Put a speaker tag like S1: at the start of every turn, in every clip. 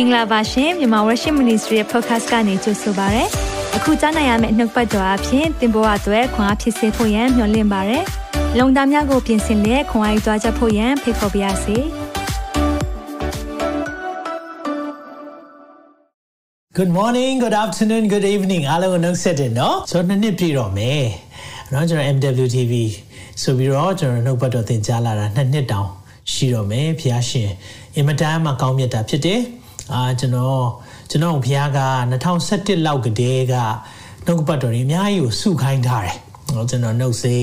S1: င်္ဂလာပါရှင်မြန်မာ Worship Ministry ရဲ့ podcast ကနေကြိုဆိုပါရစေ။အခုကြားနိုင်ရမယ့်နှုတ်ပတ်တော်အဖြစ်သင်ပေါ်အပ်ွယ်ခွန်အားဖြစ်စေဖို့ယံမျှဝင့်ပါရစေ။လုံတာများကိုပြင်ဆင်လက်ခွန်အားယူကြားချက်ဖို့ယံဖိတ်ခေါ်ပါရစေ။
S2: Good morning, good afternoon, good evening အားလုံးကိုနှုတ်ဆက်တယ်နော်။ဆိုတော့နှစ်နှစ်ပြည့်တော့မယ်။နော်ကျွန်တော် MWTV ဆိုပြီးတော့ကျွန်တော်နှုတ်ပတ်တော်သင်ကြားလာတာနှစ်နှစ်တောင်ရှိတော့မယ်ဖျားရှင်အင်မတန်မှကောင်းမြတ်တာဖြစ်တယ် အာကျွန်တော်ကျွန်တော်ဖျားက2017လောက်ကတည်းကနှုတ်ပတ်တော်တွေအများကြီးကိုစုခိုင်းထားတယ်ဟောကျွန်တော်နှုတ်စေး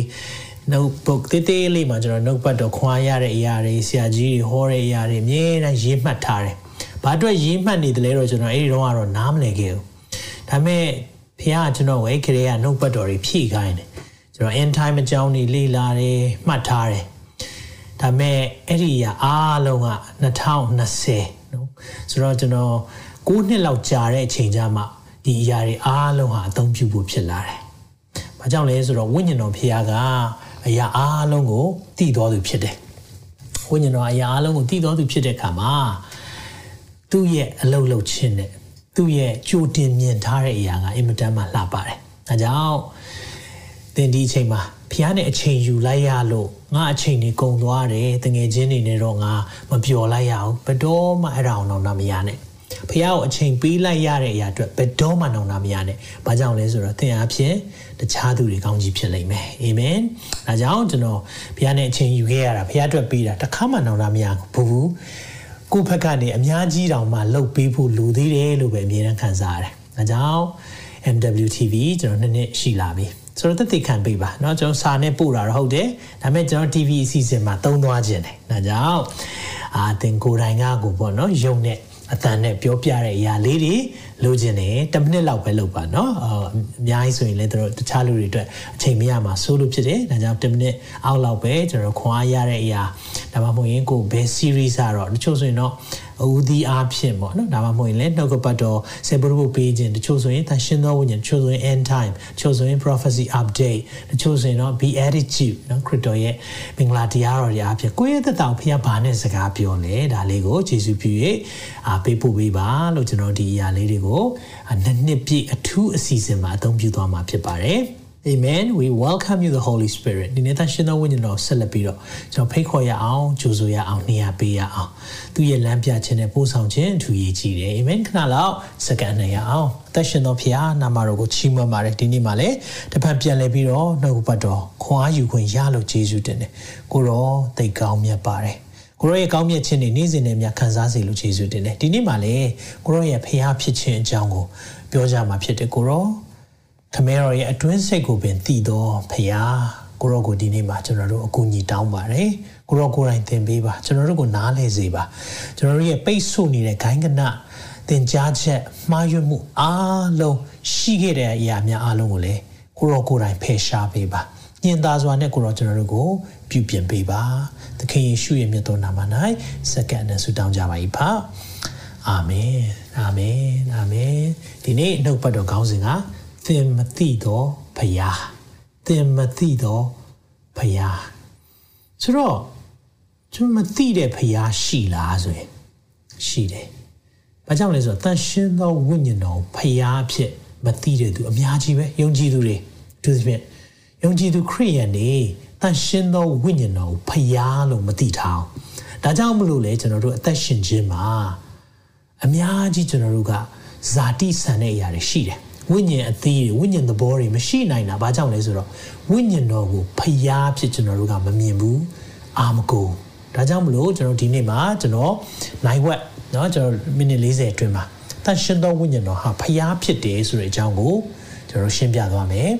S2: notebook တေးသေးလေးမှာကျွန်တော် notebook တော့ခွာရတဲ့အရာတွေဆရာကြီးတွေဟောတဲ့အရာတွေအမြဲတမ်းရေးမှတ်ထားတယ်။ဘာအတွက်ရေးမှတ်နေတယ်လဲတော့ကျွန်တော်အဲ့ဒီတော့ကတော့နားမလည်ခဲ့ဘူး။ဒါပေမဲ့ဖះကကျွန်တော်ဝဲခရေက notebook တော်တွေဖြည့်ခိုင်းတယ်။ကျွန်တော် end time အကြောင်းတွေလေ့လာတယ်မှတ်ထားတယ်ဒါမဲ့အဲ့ဒီရအားလုံးက2020 နော်ဆိုတော့ကျွန်တော်9နှစ်လောက်ကြာတဲ့အချိန်ကျမှဒီအရာတွေအားလုံးဟာအသုံးပြုဖို့ဖြစ်လာတယ်။ဘာကြောင့်လဲဆိုတော့ဝိညာဉ်တော်ဖခင်ကအရာအားလုံးကိုတည်တော်သူဖြစ်တယ်။ဝိညာဉ်တော်အရာအားလုံးကိုတည်တော်သူဖြစ်တဲ့အခါမှာသူ့ရဲ့အလုပ်လုပ်ခြင်းနဲ့သူ့ရဲ့ကြိုတင်မြင်ထားတဲ့အရာကအင်မတန်မှလှပါတယ်။ဒါကြောင့်သင်ဒီအချိန်မှာ ဖះနဲ့အချိန်ယူလိုက်ရလို့ငါအချိန်နေကုန်သွားတယ်တငယ်ချင်းတွေနဲ့တော့ငါမပျော်လိုက်ရအောင်ဘယ်တော့မှအဲ့ဒါအောင်တော့မရနဲ့ဖះကိုအချိန်ပေးလိုက်ရတဲ့အရာအတွက်ဘယ်တော့မှတော့မရနဲ့ဘာကြောင့်လဲဆိုတော့သင်အားဖြင့်တခြားသူတွေကောင်းကြီးဖြစ်လိမ့်မယ်အာမင်ဒါကြောင့်ကျွန်တော်ဖះနဲ့အချိန်ယူခဲ့ရတာဖះအတွက်ပေးတာတခါမှတော့မရဘူးကိုယ့်ဘက်ကနေအများကြီးတောင်မှလှုပ်ပေးဖို့လိုသေးတယ်လို့ပဲအမြဲတမ်းခံစားရတယ်ဒါကြောင့် MWTV ကျွန်တော်နှစ်နှစ်ရှိလာပြီ ဆိုတော့တက်သိခံပေးပါเนาะကျွန်တော်စာနဲ့ပို့တာတော့ဟုတ်တယ်ဒါပေမဲ့ကျွန်တော် TV အစီအစဉ်မှာသုံးသွားခြင်းတယ်ဒါကြောင့်အာသင်ကိုယ်တိုင်ကကိုပေါ့เนาะယုံနဲ့အတန်နဲ့ပြောပြတဲ့အရာလေးတွေလိုချင်တယ်10မိနစ်လောက်ပဲလုပ်ပါเนาะအများကြီးဆိုရင်လည်းတို့တခြားလူတွေအတွက်အချိန်မရမှာစိုးလို့ဖြစ်တယ်ဒါကြောင့်10မိနစ်အောက်လောက်ပဲကျွန်တော်ခွာရတဲ့အရာဒါမှမဟုတ်ရင်ကိုဘယ် series อ่ะတော့တချို့ဆိုရင်တော့ ဦးသီးအားဖြင့်ပေါ့နော်ဒါမှမဟုတ်ရင်လည်းနှုတ်ကပတ်တော်ဆေဘုရုပ်ပေးခြင်းတချို့ဆိုရင်သရှင်သောဝိညာဉ်တချို့ဆိုရင် end time တချို့ဆိုရင် prophecy update တချို့ဆိုရင်တော့ be attitude နော်ခရစ်တော်ရဲ့မင်္ဂလာတရားတော်တွေအားဖြင့်ကိုယ့်ရဲ့သက်တာကိုဖခင်ဘာနဲ့စကားပြောလဲဒါလေးကိုယေရှုပြု၍အာပေးပို့ပေးပါလို့ကျွန်တော်ဒီအရာလေးတွေကိုနှစ်နှစ်ပြည့်အထူးအစီအစဉ်မှာအသုံးပြုသွားမှာဖြစ်ပါတယ် Amen we welcome you the Holy Spirit ဒီနေ့သရှင်တော်ဝိညာဉ်တော်ဆက်လက်ပြီးတော့ကျွန်တော်ဖိတ်ခေါ်ရအောင်ကြိုဆိုရအောင်နေရာပေးရအောင်သူရဲ့လမ်းပြခြင်းနဲ့ပို့ဆောင်ခြင်းအထူးရေးကြီးတယ် Amen ခဏလောက်စက္ကန့်နေရအောင်သရှင်တော်ဖခင်နာမတော်ကိုချီးမွမ်းပါတယ်ဒီနေ့မှာလည်းတစ်ဖက်ပြန်လဲပြီးတော့နှုတ်ပတ်တော်ခွန်အားယူခွင့်ရလို့ယေရှုတင်တယ်ကိုရောသိကောင်းမြတ်ပါတယ်ကိုရောရဲ့ကောင်းမြတ်ခြင်းတွေနေ့စဉ်နဲ့များခံစားစေလို့ယေရှုတင်တယ်ဒီနေ့မှာလည်းကိုရောရဲ့ဖခင်ဖြစ်ခြင်းအကြောင်းကိုပြောကြမှာဖြစ်တယ်ကိုရော ခမဲတော်ရဲ့အတွင်းစိတ်ကိုပင်တည်သောဖရာကိုရောကိုဒီနေ့မှာကျွန်တော်တို့အကူအညီတောင်းပါတယ်ကိုရောကိုယ်တိုင်သင်ပေးပါကျွန်တော်တို့ကိုနားလဲစေပါကျွန်တော်တို့ရဲ့ပိတ်ဆို့နေတဲ့ဂိုင်းကနသင်ကြားချက်မှားယွင်းမှုအားလုံးရှိခဲ့တဲ့အရာများအားလုံးကိုလည်းကိုရောကိုယ်တိုင်ဖယ်ရှားပေးပါညင်သာစွာနဲ့ကိုရောကျွန်တော်တို့ကိုပြုပြင်ပေးပါသခင်ယေရှုရဲ့မြတ်တော်နာမ၌စက္ကန့်နဲ့ဆုတောင်းကြပါ၏ဖအာမင်အာမင်အာမင်ဒီနေ့နှုတ်ပတ်တော်ခေါင်းစဉ်က သင်မသိတော့ဖယားသင်မသိတော့ဖယားဆိုတော့ကျွန်မသိတဲ့ဖယားရှိလားဆိုရင်ရှိတယ်။ဘာကြောင့်လဲဆိုတော့တန်ရှင်းသောဝိညာဉ်တော်ဖယားဖြစ်မသိတဲ့သူအများကြီးပဲယုံကြည်သူတွေသူသဖြင့်ယုံကြည်သူခရိယန်တွေတန်ရှင်းသောဝိညာဉ်တော်ဖယားလို့မသိထားအောင်။ဒါကြောင့်မလို့လေကျွန်တော်တို့အသက်ရှင်ခြင်းမှာအများကြီးကျွန်တော်တို့ကဇာတိဆန်တဲ့အရာတွေရှိတယ် ဝိညာဉ်အသီးတွေဝိညာဉ်သဘောတွေမရှိနိုင်တာဘာကြောင့်လဲဆိုတော့ဝိညာဉ်တော်ကိုဖျားဖြစ်ကျွန်တော်တို့ကမမြင်ဘူးအာမကုန်ဒါကြောင့်မလို့ကျွန်တော်ဒီနေ့မှာကျွန်တော်နိုင်ဝက်เนาะကျွန်တော်မိနစ်40အတွင်းမှာတန်ရှင်သောဝိညာဉ်တော်ဟာဖျားဖြစ်တယ်ဆိုတဲ့အကြောင်းကိုကျွန်တော်ရှင်းပြသွားမယ်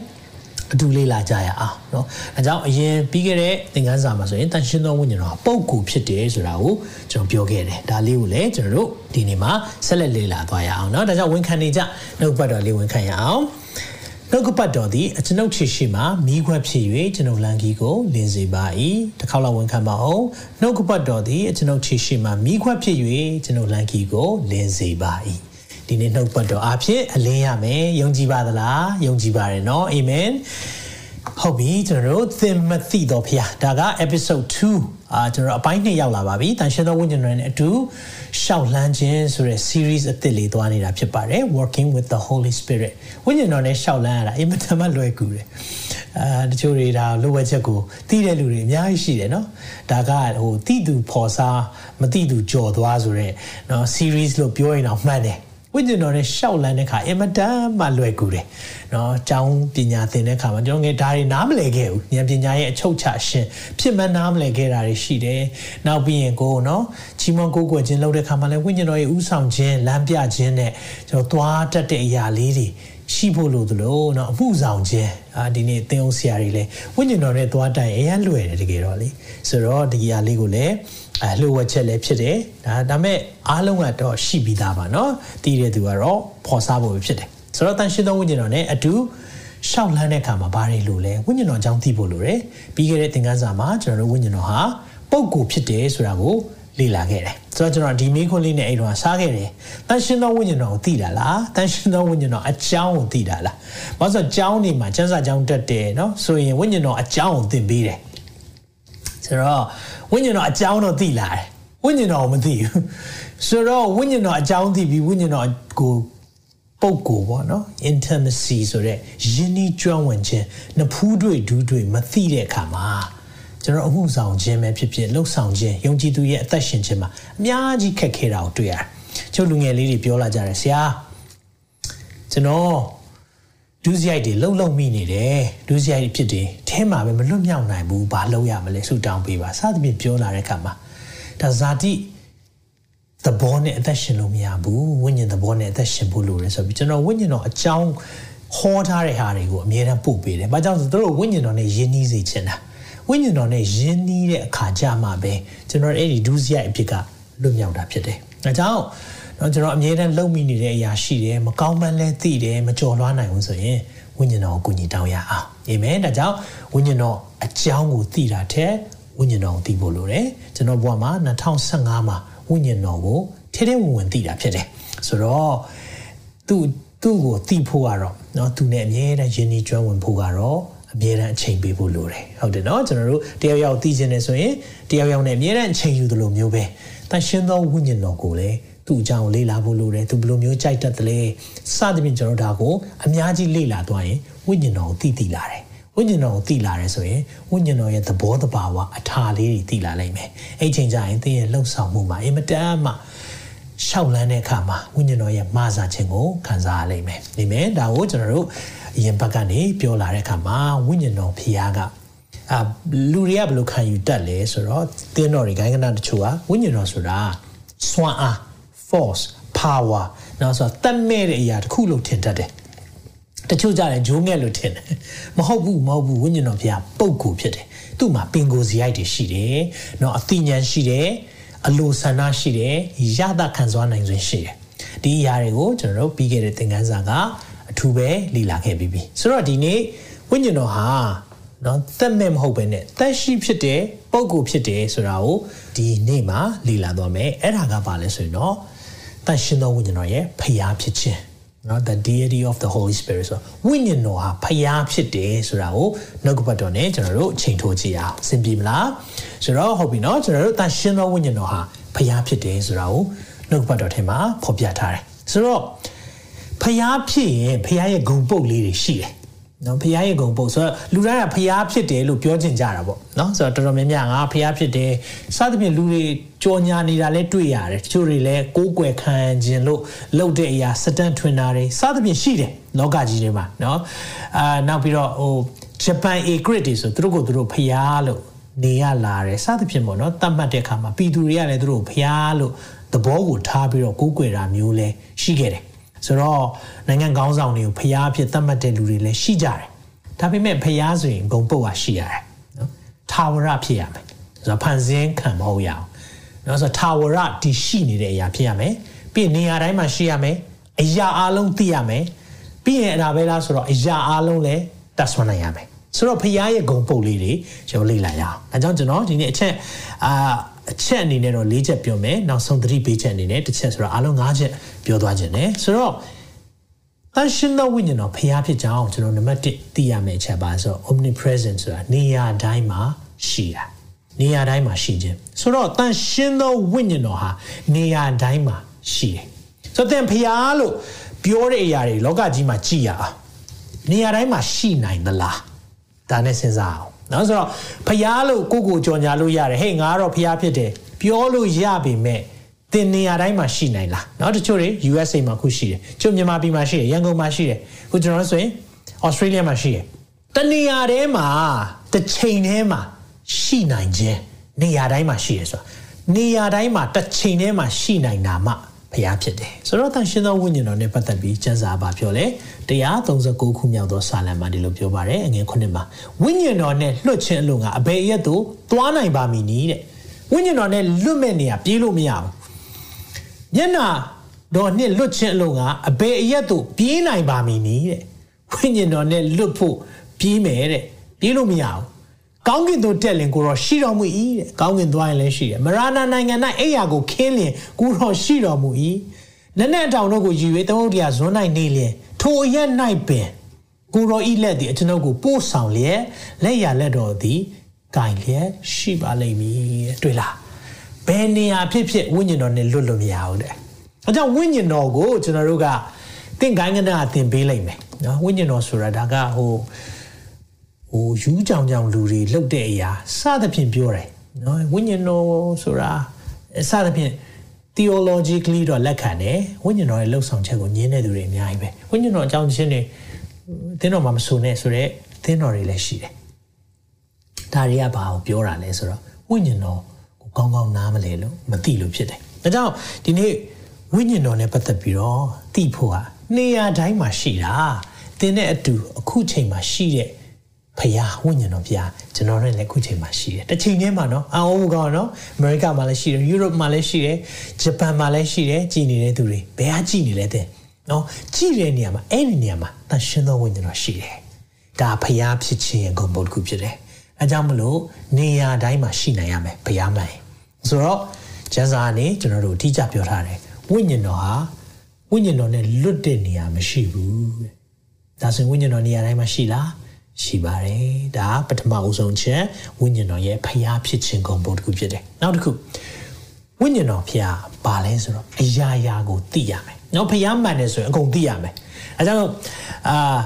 S2: အတူလေးလာကြရအောင်เนาะအဲကြောင့်အရင်ပြီးခဲ့တဲ့သင်ခန်းစာမှာဆိုရင်တန်ရှင်းသောဝိညာဉ်တော်ပုံကူဖြစ်တယ်ဆိုတာကိုကျွန်တော်ပြောခဲ့တယ်ဒါလေးကိုလည်းကျွန်တော်တို့ဒီနေ့မှာဆက်လက်လေ့လာသွားရအောင်เนาะဒါကြောင့်ဝန်ခံနေကြနှုတ်ပတ်တော်လေးဝန်ခံရအောင်နှုတ်ကပတ်တော်သည်အကျွန်ုပ်ချစ်ရှိမှမိခွက်ဖြစ်၍ကျွန်ုပ်လန်ကီကိုလင်းစေပါ၏တစ်ခေါက်လောက်ဝန်ခံပါအောင်နှုတ်ကပတ်တော်သည်အကျွန်ုပ်ချစ်ရှိမှမိခွက်ဖြစ်၍ကျွန်ုပ်လန်ကီကိုလင်းစေပါ၏ ဒီနေ့နှုတ်ပတ်တော်အဖြစ်အလင်းရမယ်ယုံကြည်ပါသလားယုံကြည်ပါတယ်เนาะအာမင် ဟုတ်ပြီကျွန်တော်တို့သင်မသိတော့ဖျားဒါက episode 2အာကျွန်တော်အပိုင်းနှစ်ရောက်လာပါပြီတန်ရှင်းသောဝိညာဉ်တော်နဲ့အတူရှောက်လှမ်းခြင်းဆိုတဲ့ series အသစ်လေးသွားနေတာဖြစ်ပါတယ် working with the holy spirit ဝိညာဉ်တော်နဲ့ရှောက်လှမ်းရတာအင်မတန်မှလွယ်ကူတယ်အာတချို့တွေဒါလိုဝက်ချက်ကိုသိတဲ့လူတွေအများကြီးရှိတယ်เนาะဒါကဟိုတိတူဖော်စားမတိတူကြော်သွားဆိုတဲ့เนาะ series လို့ပြောရင်တော့မှန်တယ် ဝိညာဉ်တော်နဲ့ရှောက်လန်းတဲ့ခါအင်မတန်မှလွယ်ကူတယ်เนาะအကြောင်းပညာသင်တဲ့ခါမှာကျွန်တော်ငယ်ဒါတွေနားမလည်ခဲ့ဘူးဉာဏ်ပညာရဲ့အချုပ်ချရှင်ဖြစ်မှန်းနားမလည်ခဲ့တာတွေရှိတယ်နောက်ပြီးရင်ကိုเนาะချီးမွမ်းကိုးကွယ်ခြင်းလုပ်တဲ့ခါမှာလည်းဝိညာဉ်တော်ရဲ့ဥဆောင်ခြင်းလမ်းပြခြင်းနဲ့ကျွန်တော်သွားတတ်တဲ့အရာလေးတွေရှိဖို့လို့သလိုเนาะအမှုဆောင်ခြင်းအာဒီနေ့သင်အောင်ဆရာတွေလည်းဝိညာဉ်တော်နဲ့သွားတိုင်အရန်လွယ်တယ်တကယ်တော့လေဆိုတော့ဒီအရာလေးကိုလည်း အဲလှုပ်ဝက်ချက်လည်းဖြစ်တယ်ဒါဒါမဲ့အားလုံးကတော့ရှိပြီးသားပါเนาะတည်တဲ့သူကတော့ဖော်စားဖို့ဖြစ်တယ်ဆိုတော့တန်ရှင်းသောဝိညာဉ်တော်နဲ့အတူရှောက်လန်းတဲ့အခါမှာဘာတွေလို့လဲဝိညာဉ်တော်အကြောင်းသိဖို့လိုတယ်ပြီးခဲ့တဲ့သင်ခန်းစာမှာကျွန်တော်တို့ဝိညာဉ်တော်ဟာပုံကိုဖြစ်တယ်ဆိုတာကိုလေ့လာခဲ့တယ်ဆိုတော့ကျွန်တော်ဒီမိခွန်းလေးနဲ့အဲ့တော့စားခဲ့တယ်တန်ရှင်းသောဝိညာဉ်တော်ကိုသိတာလားတန်ရှင်းသောဝိညာဉ်တော်အကြောင်းကိုသိတာလားဘာလို့ဆိုကြောင်းနေမှာကျမ်းစာကြောင်းတက်တယ်เนาะဆိုရင်ဝိညာဉ်တော်အကြောင်းကိုသင်ပေးတယ်ဆိုတော့ဝိ ဝ ညာဉ်တော်အကြောင်းတော့သိလာတယ်ဝိညာဉ်တော်မသိဘူးဆိုတော့ဝိညာဉ်တော်အကြောင်းသိပြီးဝိညာဉ်တော်ကိုပုတ်ကိုပေါ့နော် intimacy ဆိုတဲ့ယဉ်ဤကျွမ်းဝင်ခြင်းနဖူးတွေဒူးတွေမသိတဲ့အခါမှာကျွန်တော်အမှုဆောင်ခြင်းပဲဖြစ်ဖြစ်လှုပ်ဆောင်ခြင်းယုံကြည်သူရဲ့အသက်ရှင်ခြင်းမှာအများကြီးခက်ခဲတာကိုတွေ့ရတယ်။ကျွန်တော်လူငယ်လေးတွေပြောလာကြတယ်ဆရာကျွန်တော် ဒုစရိုက်တွေလှုပ်လှုပ်မိနေတယ်ဒုစရိုက်ဖြစ်တယ်အဲမှာပဲမလွတ်မြောက်နိုင်ဘူးဘာလုပ်ရမလဲဆူတောင်းပေးပါစသဖြင့်ပြောလာတဲ့အခါမှာဒါဇာတိသဘောနဲ့အသက်ရှင်လို့မရဘူးဝိညာဉ်သဘောနဲ့အသက်ရှင်ဖို့လိုတယ်ဆိုပြီးကျွန်တော်ဝိညာဉ်တော်အကြောင်းဟောထားတဲ့ဟာတွေကိုအမြဲတမ်းပို့ပေးတယ်။ဘာကြောင့်ဆိုသူတို့ဝိညာဉ်တော်နဲ့ယဉ်နီးစေချင်တာဝိညာဉ်တော်နဲ့ယဉ်နီးတဲ့အခါကြမှာပဲကျွန်တော်အဲ့ဒီဒုစရိုက်အဖြစ်ကလွတ်မြောက်တာဖြစ်တယ်။ဒါကြောင့် တော့ကျွန်တော်အမြဲတမ်းလုံမိနေတဲ့အရာရှိတယ်မကောင်းမှန်းလဲသိတယ်မကြော်လွှားနိုင်ဘူးဆိုရင်ဝိညာဉ်တော်ကိုကူညီတောင်းရအောင်အာမင်ဒါကြောင့်ဝိညာဉ်တော်အကြောင်းကိုသိတာထက်ဝိညာဉ်တော်ကိုသိဖို့လိုတယ်ကျွန်တော်ဘဝမှာ2015မှာဝိညာဉ်တော်ကိုထဲထဲဝင်ဝင်သိတာဖြစ်တယ်ဆိုတော့သူ့သူ့ကိုသိဖို့ကတော့เนาะသူနဲ့အမြဲတမ်းယဉ်ကျေးကျွမ်းဝင်ဖို့ကတော့အမြဲတမ်းအချိန်ပေးဖို့လိုတယ်ဟုတ်တယ်เนาะကျွန်တော်တို့တယောက်ယောက်သိခြင်းနဲ့ဆိုရင်တယောက်ယောက်နဲ့အမြဲတမ်းအချိန်ယူသလိုမျိုးပဲတန်ရှင်းသောဝိညာဉ်တော်ကိုလည်း သူ့အကြောင်းလေ့လာဖို့လိုတယ်သူဘယ်လိုမျိုးကြိုက်တတ်တယ်လဲစသဖြင့်ကျွန်တော်ဒါကိုအများကြီးလေ့လာသွားရင်ဝိညာဉ်တော်ကိုသိသိလာတယ်ဝိညာဉ်တော်ကိုသိလာတယ်ဆိုရင်ဝိညာဉ်တော်ရဲ့သဘောတဘာဝအထာလေးတွေသိလာနိုင်မယ်အဲ့ချိန်ကျရင်သင်ရဲ့လှုပ်ဆောင်မှုမှာအင်မတန်မှရှောက်လန်းတဲ့အခါမှာဝိညာဉ်တော်ရဲ့မဆာခြင်းကိုခံစားရလိမ့်မယ်။ဒီမဲ့ဒါကိုကျွန်တော်တို့အရင်ဘက်ကနေပြောလာတဲ့အခါမှာဝိညာဉ်တော်ဖျားကအာလူတွေကဘယ်လိုခံယူတတ်လဲဆိုတော့သင်တော်တွေဂိုင်းကနာတချို့ကဝိညာဉ်တော်ဆိုတာစွမ်းအား force power နောက်ဆိုတတ်မဲ့တဲ့အရာတစ်ခုလို့ထင်တတ်တယ်တချို့ကြတယ်ဂျိုးငက်လို့ထင်တယ်မဟုတ်ဘူးမဟုတ်ဘူးဝိညာဉ်တော်ဘုရားပုတ်ကိုဖြစ်တယ်သူ့မှာပင်ကိုယ်စီရိုက်တွေရှိတယ်နော်အသိဉာဏ်ရှိတယ်အလိုဆန္ဒရှိတယ်ရတာခံစားနိုင်စွမ်းရှိတယ်ဒီအရာတွေကိုကျွန်တော်တို့ပြီးခဲ့တဲ့သင်ခန်းစာကအထူးပဲလေ့လာခဲ့ပြီးပြီဆိုတော့ဒီနေ့ဝိညာဉ်တော်ဟာနော်သက်မဲ့မဟုတ်ပဲနဲ့သက်ရှိဖြစ်တဲ့ပုံကိုဖြစ်တယ်ဆိုတာကိုဒီနေ့မှာလေ့လာသွားမယ်အဲ့ဒါကဘာလဲဆိုရင်တော့ တန်ရှင်သောဝိညာဉ်တော်ရဲ့ဖျားဖြစ်ခြင်းနော် the deity of the holy spirit ဆိုဝိညာဉ်တော်ဟာဖျားဖြစ်တယ်ဆိုတာကိုနှုတ်ကပတ်တော်နဲ့ကျွန်တော်တို့အချိန်ထိုးကြည့်အောင်အဆင်ပြေမလားဆိုတော့ဟုတ်ပြီနော်ကျွန်တော်တို့တန်ရှင်သောဝိညာဉ်တော်ဟာဖျားဖြစ်တယ်ဆိုတာကိုနှုတ်ကပတ်တော်ထဲမှာဖော်ပြထားတယ်ဆိုတော့ဖျားဖြစ်ရင်ဖျားရဲ့ဂုံပုတ်လေးတွေရှိတယ် နော်ဖះရဲ့ဂုံပုတ်ဆိုတော့လူတိုင်းကဖះဖြစ်တယ်လို့ပြောချင်ကြတာပေါ့နော်ဆိုတော့တော်တော်များများငါဖះဖြစ်တယ်စသဖြင့်လူတွေကြော်ညာနေတာလဲတွေ့ရတယ်တချို့တွေလဲကိုးကွယ်ခံခြင်းလို့လုပ်တဲ့အရာစတန်ထွင်တာတွေစသဖြင့်ရှိတယ်လောကကြီးတွေမှာနော်အာနောက်ပြီးတော့ဟိုဂျပန်အေဂရစ်တွေဆိုသူတို့ကိုသူတို့ဖះလို့နေရလာတယ်စသဖြင့်ပေါ့နော်တတ်မှတ်တဲ့အခါမှာပြည်သူတွေကလည်းသူတို့ဖះလို့သဘောကိုထားပြီးတော့ကိုးကွယ်တာမျိုးလဲရှိခဲ့တယ် ဆိုတော့နိုင်ငံကောင်းဆောင်တွေကိုဖျားဖြစ်သတ်မှတ်တဲ့လူတွေလည်းရှိကြတယ်ဒါပေမဲ့ဖျားဆိုရင်ဂုံပုတ်ဟာရှိရတယ်နော်ထာဝရဖြစ်ရမယ်ဆိုတော့ဖန်ဆင်းခံမဟုတ်ရအောင်နော်ဆိုတော့ထာဝရတည်ရှိနေတဲ့အရာဖြစ်ရမယ်ပြီးနေရာတိုင်းမှာရှိရမယ်အရာအလုံးသိရမယ်ပြီးရင်အဲ့ဒါပဲလားဆိုတော့အရာအလုံးလည်းတတ်ဆွမ်းနိုင်ရမယ်ဆိုတော့ဖျားရဲ့ဂုံပုတ်လေးတွေကျွန်တော်လေ့လာရအောင်အဲကြောင့်ကျွန်တော်ဒီနေ့အချက်အာ အချက်အနေနဲ့တော့၄ချက်ပြောမယ်နောက်ဆုံးသတိပေးချက်အနေနဲ့တစ်ချက်ဆိုတော့အားလုံး၅ချက်ပြောသွားခြင်း ਨੇ ဆိုတော့တန်ရှင်သောဝိညာဉ်တော်ဖျားဖြစ်ကြောင်းကျွန်တော်နံပါတ်1သိရမယ့်အချက်ပါဆို omnipresent ဆိုတာနေရာတိုင်းမှာရှိတာနေရာတိုင်းမှာရှိခြင်းဆိုတော့တန်ရှင်သောဝိညာဉ်တော်ဟာနေရာတိုင်းမှာရှိတယ်ဆိုတော့သင်ဖျားလို့ပြောတဲ့အရာတွေလောကကြီးမှာကြည်ရအောင်နေရာတိုင်းမှာရှိနိုင်သလားဒါနဲ့စဉ်းစားအောင် နော်ဆိုတော့ဖျားလို့ကိုကိုကြော်ညာလို့ရတယ်ဟေ့ငါတော့ဖျားဖြစ်တယ်ပြောလို့ရပေမဲ့တင်နေရာတိုင်းမှာရှိနိုင်လားနော်တချို့တွေ USA မှာခုရှိတယ်ချို့မြန်မာပြည်မှာရှိတယ်ရန်ကုန်မှာရှိတယ်ခုကျွန်တော်ဆိုရင် Australia မှာရှိတယ်တနေရာထဲမှာတစ်ချိန်ထဲမှာရှိနိုင်ခြင်းနေရာတိုင်းမှာရှိရဆိုတာနေရာတိုင်းမှာတစ်ချိန်ထဲမှာရှိနိုင်တာမှ ဘုရားဖြစ်တယ်ဆိုတော့တန်ရှင်သောဝိညာဉ်တော်နဲ့ပတ်သက်ပြီးကျမ်းစာပါပြောလဲ139ခုမြောက်သောစာလံမှာဒီလိုပြောပါတယ်အငယ်9မှာဝိညာဉ်တော်နဲ့လွတ်ခြင်းအလို့ကအဘယ်ရက်သို့သွားနိုင်ပါမည်နည်းတဲ့ဝိညာဉ်တော်နဲ့လွတ်မဲ့နေရပြေးလို့မရဘူးမျက်နာတော်နဲ့လွတ်ခြင်းအလို့ကအဘယ်အရက်သို့ပြေးနိုင်ပါမည်နည်းတဲ့ဝိညာဉ်တော်နဲ့လွတ်ဖို့ပြေးမယ်တဲ့ပြေးလို့မရဘူး ကောင်းကင်သို့တက်လင်ကိုတော့ရှိတော်မူ၏တဲ့ကောင်းကင်သွားရင်လည်းရှိတယ်မရဏနိုင်ငံ၌အဲ့ရကိုခင်းလင်ကိုတော့ရှိတော်မူ၏နက်နက်တောင်တို့ကိုယူ၍သမုဒ္ဒရာဇွန်း၌နေလျင်ထိုအရက်၌ပင်ကိုရောဤလက်သည်အကျွန်ုပ်ကိုပို့ဆောင်လျက်လက်ရလက်တော်သည်ဂိုင်လျက်ရှိပါလိမ့်မည်တွေ့လားဘယ်နေရာဖြစ်ဖြစ်ဝိညာဉ်တော်နဲ့လွတ်လို့မရဘူးတဲ့အဲကြောင့်ဝိညာဉ်တော်ကိုကျွန်တော်တို့ကသင်္ကိုင်းကနာသင်ပေးလိုက်မယ်နော်ဝိညာဉ်တော်ဆိုတာဒါကဟို ဟိုယူးကြောင်ကြောင်လူတွေလှုပ်တဲ့အရာစသဖြင့်ပြောတယ်နော်ဝိညာဉ်တော်ဆိုတာစသဖြင့် theologically တော့လက်ခံတယ်ဝိညာဉ်တော်ရဲ့လှုပ်ဆောင်ချက်ကိုညင်းတဲ့သူတွေအများကြီးပဲဝိညာဉ်တော်အကြောင်းချင်းတွေသင်တော်မှာမဆိုနဲ့ဆိုတော့သင်တော်တွေလည်းရှိတယ်ဒါတွေကဘာကိုပြောတာလဲဆိုတော့ဝိညာဉ်တော်ကိုကောင်းကောင်းနားမလဲလို့မသိလို့ဖြစ်တယ်ဒါကြောင့်ဒီနေ့ဝိညာဉ်တော်နဲ့ပတ်သက်ပြီးတော့သိဖို့ဟာနေရာတိုင်းမှာရှိတာသင်တဲ့အတူအခုချိန်မှာရှိတဲ့ ဖယားဝိညာဉ်တော်ဖယားကျွန်တော်တို့လည်းအခုချိန်မှာရှိတယ်တစ်ချိန်တည်းမှာနော်အော်ကောနော်အမေရိကမှာလည်းရှိတယ်ယူရိုပမှာလည်းရှိတယ်ဂျပန်မှာလည်းရှိတယ်ကြည်နေတဲ့သူတွေဘယ်ဟာကြည်နေလဲတဲ့နော်ကြည်တဲ့နေရာမှာအဲ့ဒီနေရာမှာတန်ရှင်သောဝိညာဉ်တော်ရှိတယ်ဒါဖယားဖြစ်ခြင်းရဲ့ဂုဏ်ပုဒ်တစ်ခုဖြစ်တယ်အဲကြောင့်မလို့နေရာတိုင်းမှာရှိနိုင်ရမယ်ဖယားမှန်ဆိုတော့ကျမ်းစာကနေကျွန်တော်တို့အတိအကျပြောထားတယ်ဝိညာဉ်တော်ဟာဝိညာဉ်တော်နဲ့လွတ်တဲ့နေရာမရှိဘူးတဲ့ဒါဆိုရင်ဝိညာဉ်တော်နေရာတိုင်းမှာရှိလား ရှိပါတယ်ဒါပထမအဦးဆုံးချက်ဝိညာဉ်တော်ရဲ့ဖျားဖြစ်ခြင်းဂုဏ်ပုံတစ်ခုဖြစ်တယ်နောက်တစ်ခုဝိညာဉ်တော်ဖျားဘာလဲဆိုတော့အရာရာကိုသိရမယ်နော်ဖျားမှန်တယ်ဆိုရင်အကုန်သိရမယ်အဲကြောင့်အာ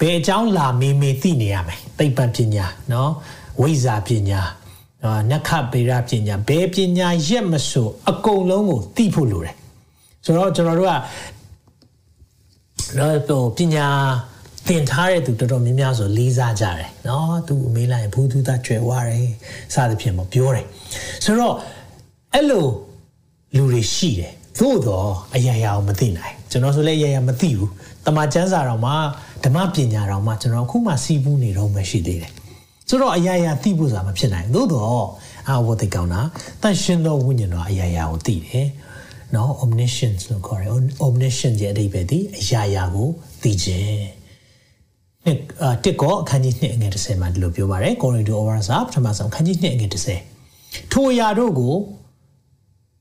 S2: ဘယ်အကြောင်းလာမေးမေးသိနေရမယ်သိပ္ပံပညာနော်ဝိဇ္ဇာပညာနော်နက္ခဗေဒပညာဘယ်ပညာရက်မဆိုအကုန်လုံးကိုသိဖို့လိုတယ်ဆိုတော့ကျွန်တော်တို့ကတော့ပညာ သင်ထားတဲ့သူတော်တော်များများဆိုလေးစားကြတယ်နော်သူအမေးလိုက်ရင်ဘူးသူသားကျွယ်ဝတယ်စသဖြင့်မပြောတယ်ဆိုတော့အဲ့လိုလူတွေရှိတယ်သို့တော့အရာရာမသိနိုင်ကျွန်တော်ဆိုလည်းအရာရာမသိဘူးတမချန်းစာတော်မှာဓမ္မပညာတော်မှာကျွန်တော်ခုမှစီးပူးနေတော့မှရှိသေးတယ်ဆိုတော့အရာရာသိဖို့ဆိုတာမဖြစ်နိုင်သို့တော့အာဝတ်သိကောင်းတာတန်ရှင်သောဝိညာဉ်တော်အရာရာကိုသိတယ်နော် omniscience လို့ခေါ်တယ် omniscience ရဲ့အဓိပ္ပာယ်ဒီအရာရာကိုသိခြင်း နှစ်တစ်ကောအခန်းကြီး2အငယ်30မှာဒီလိုပြောပါတယ်ကောရိန္သုဩဝါဒစာပထမဆုံးအခန်းကြီး2အငယ်30ထိုအရာတို့ကို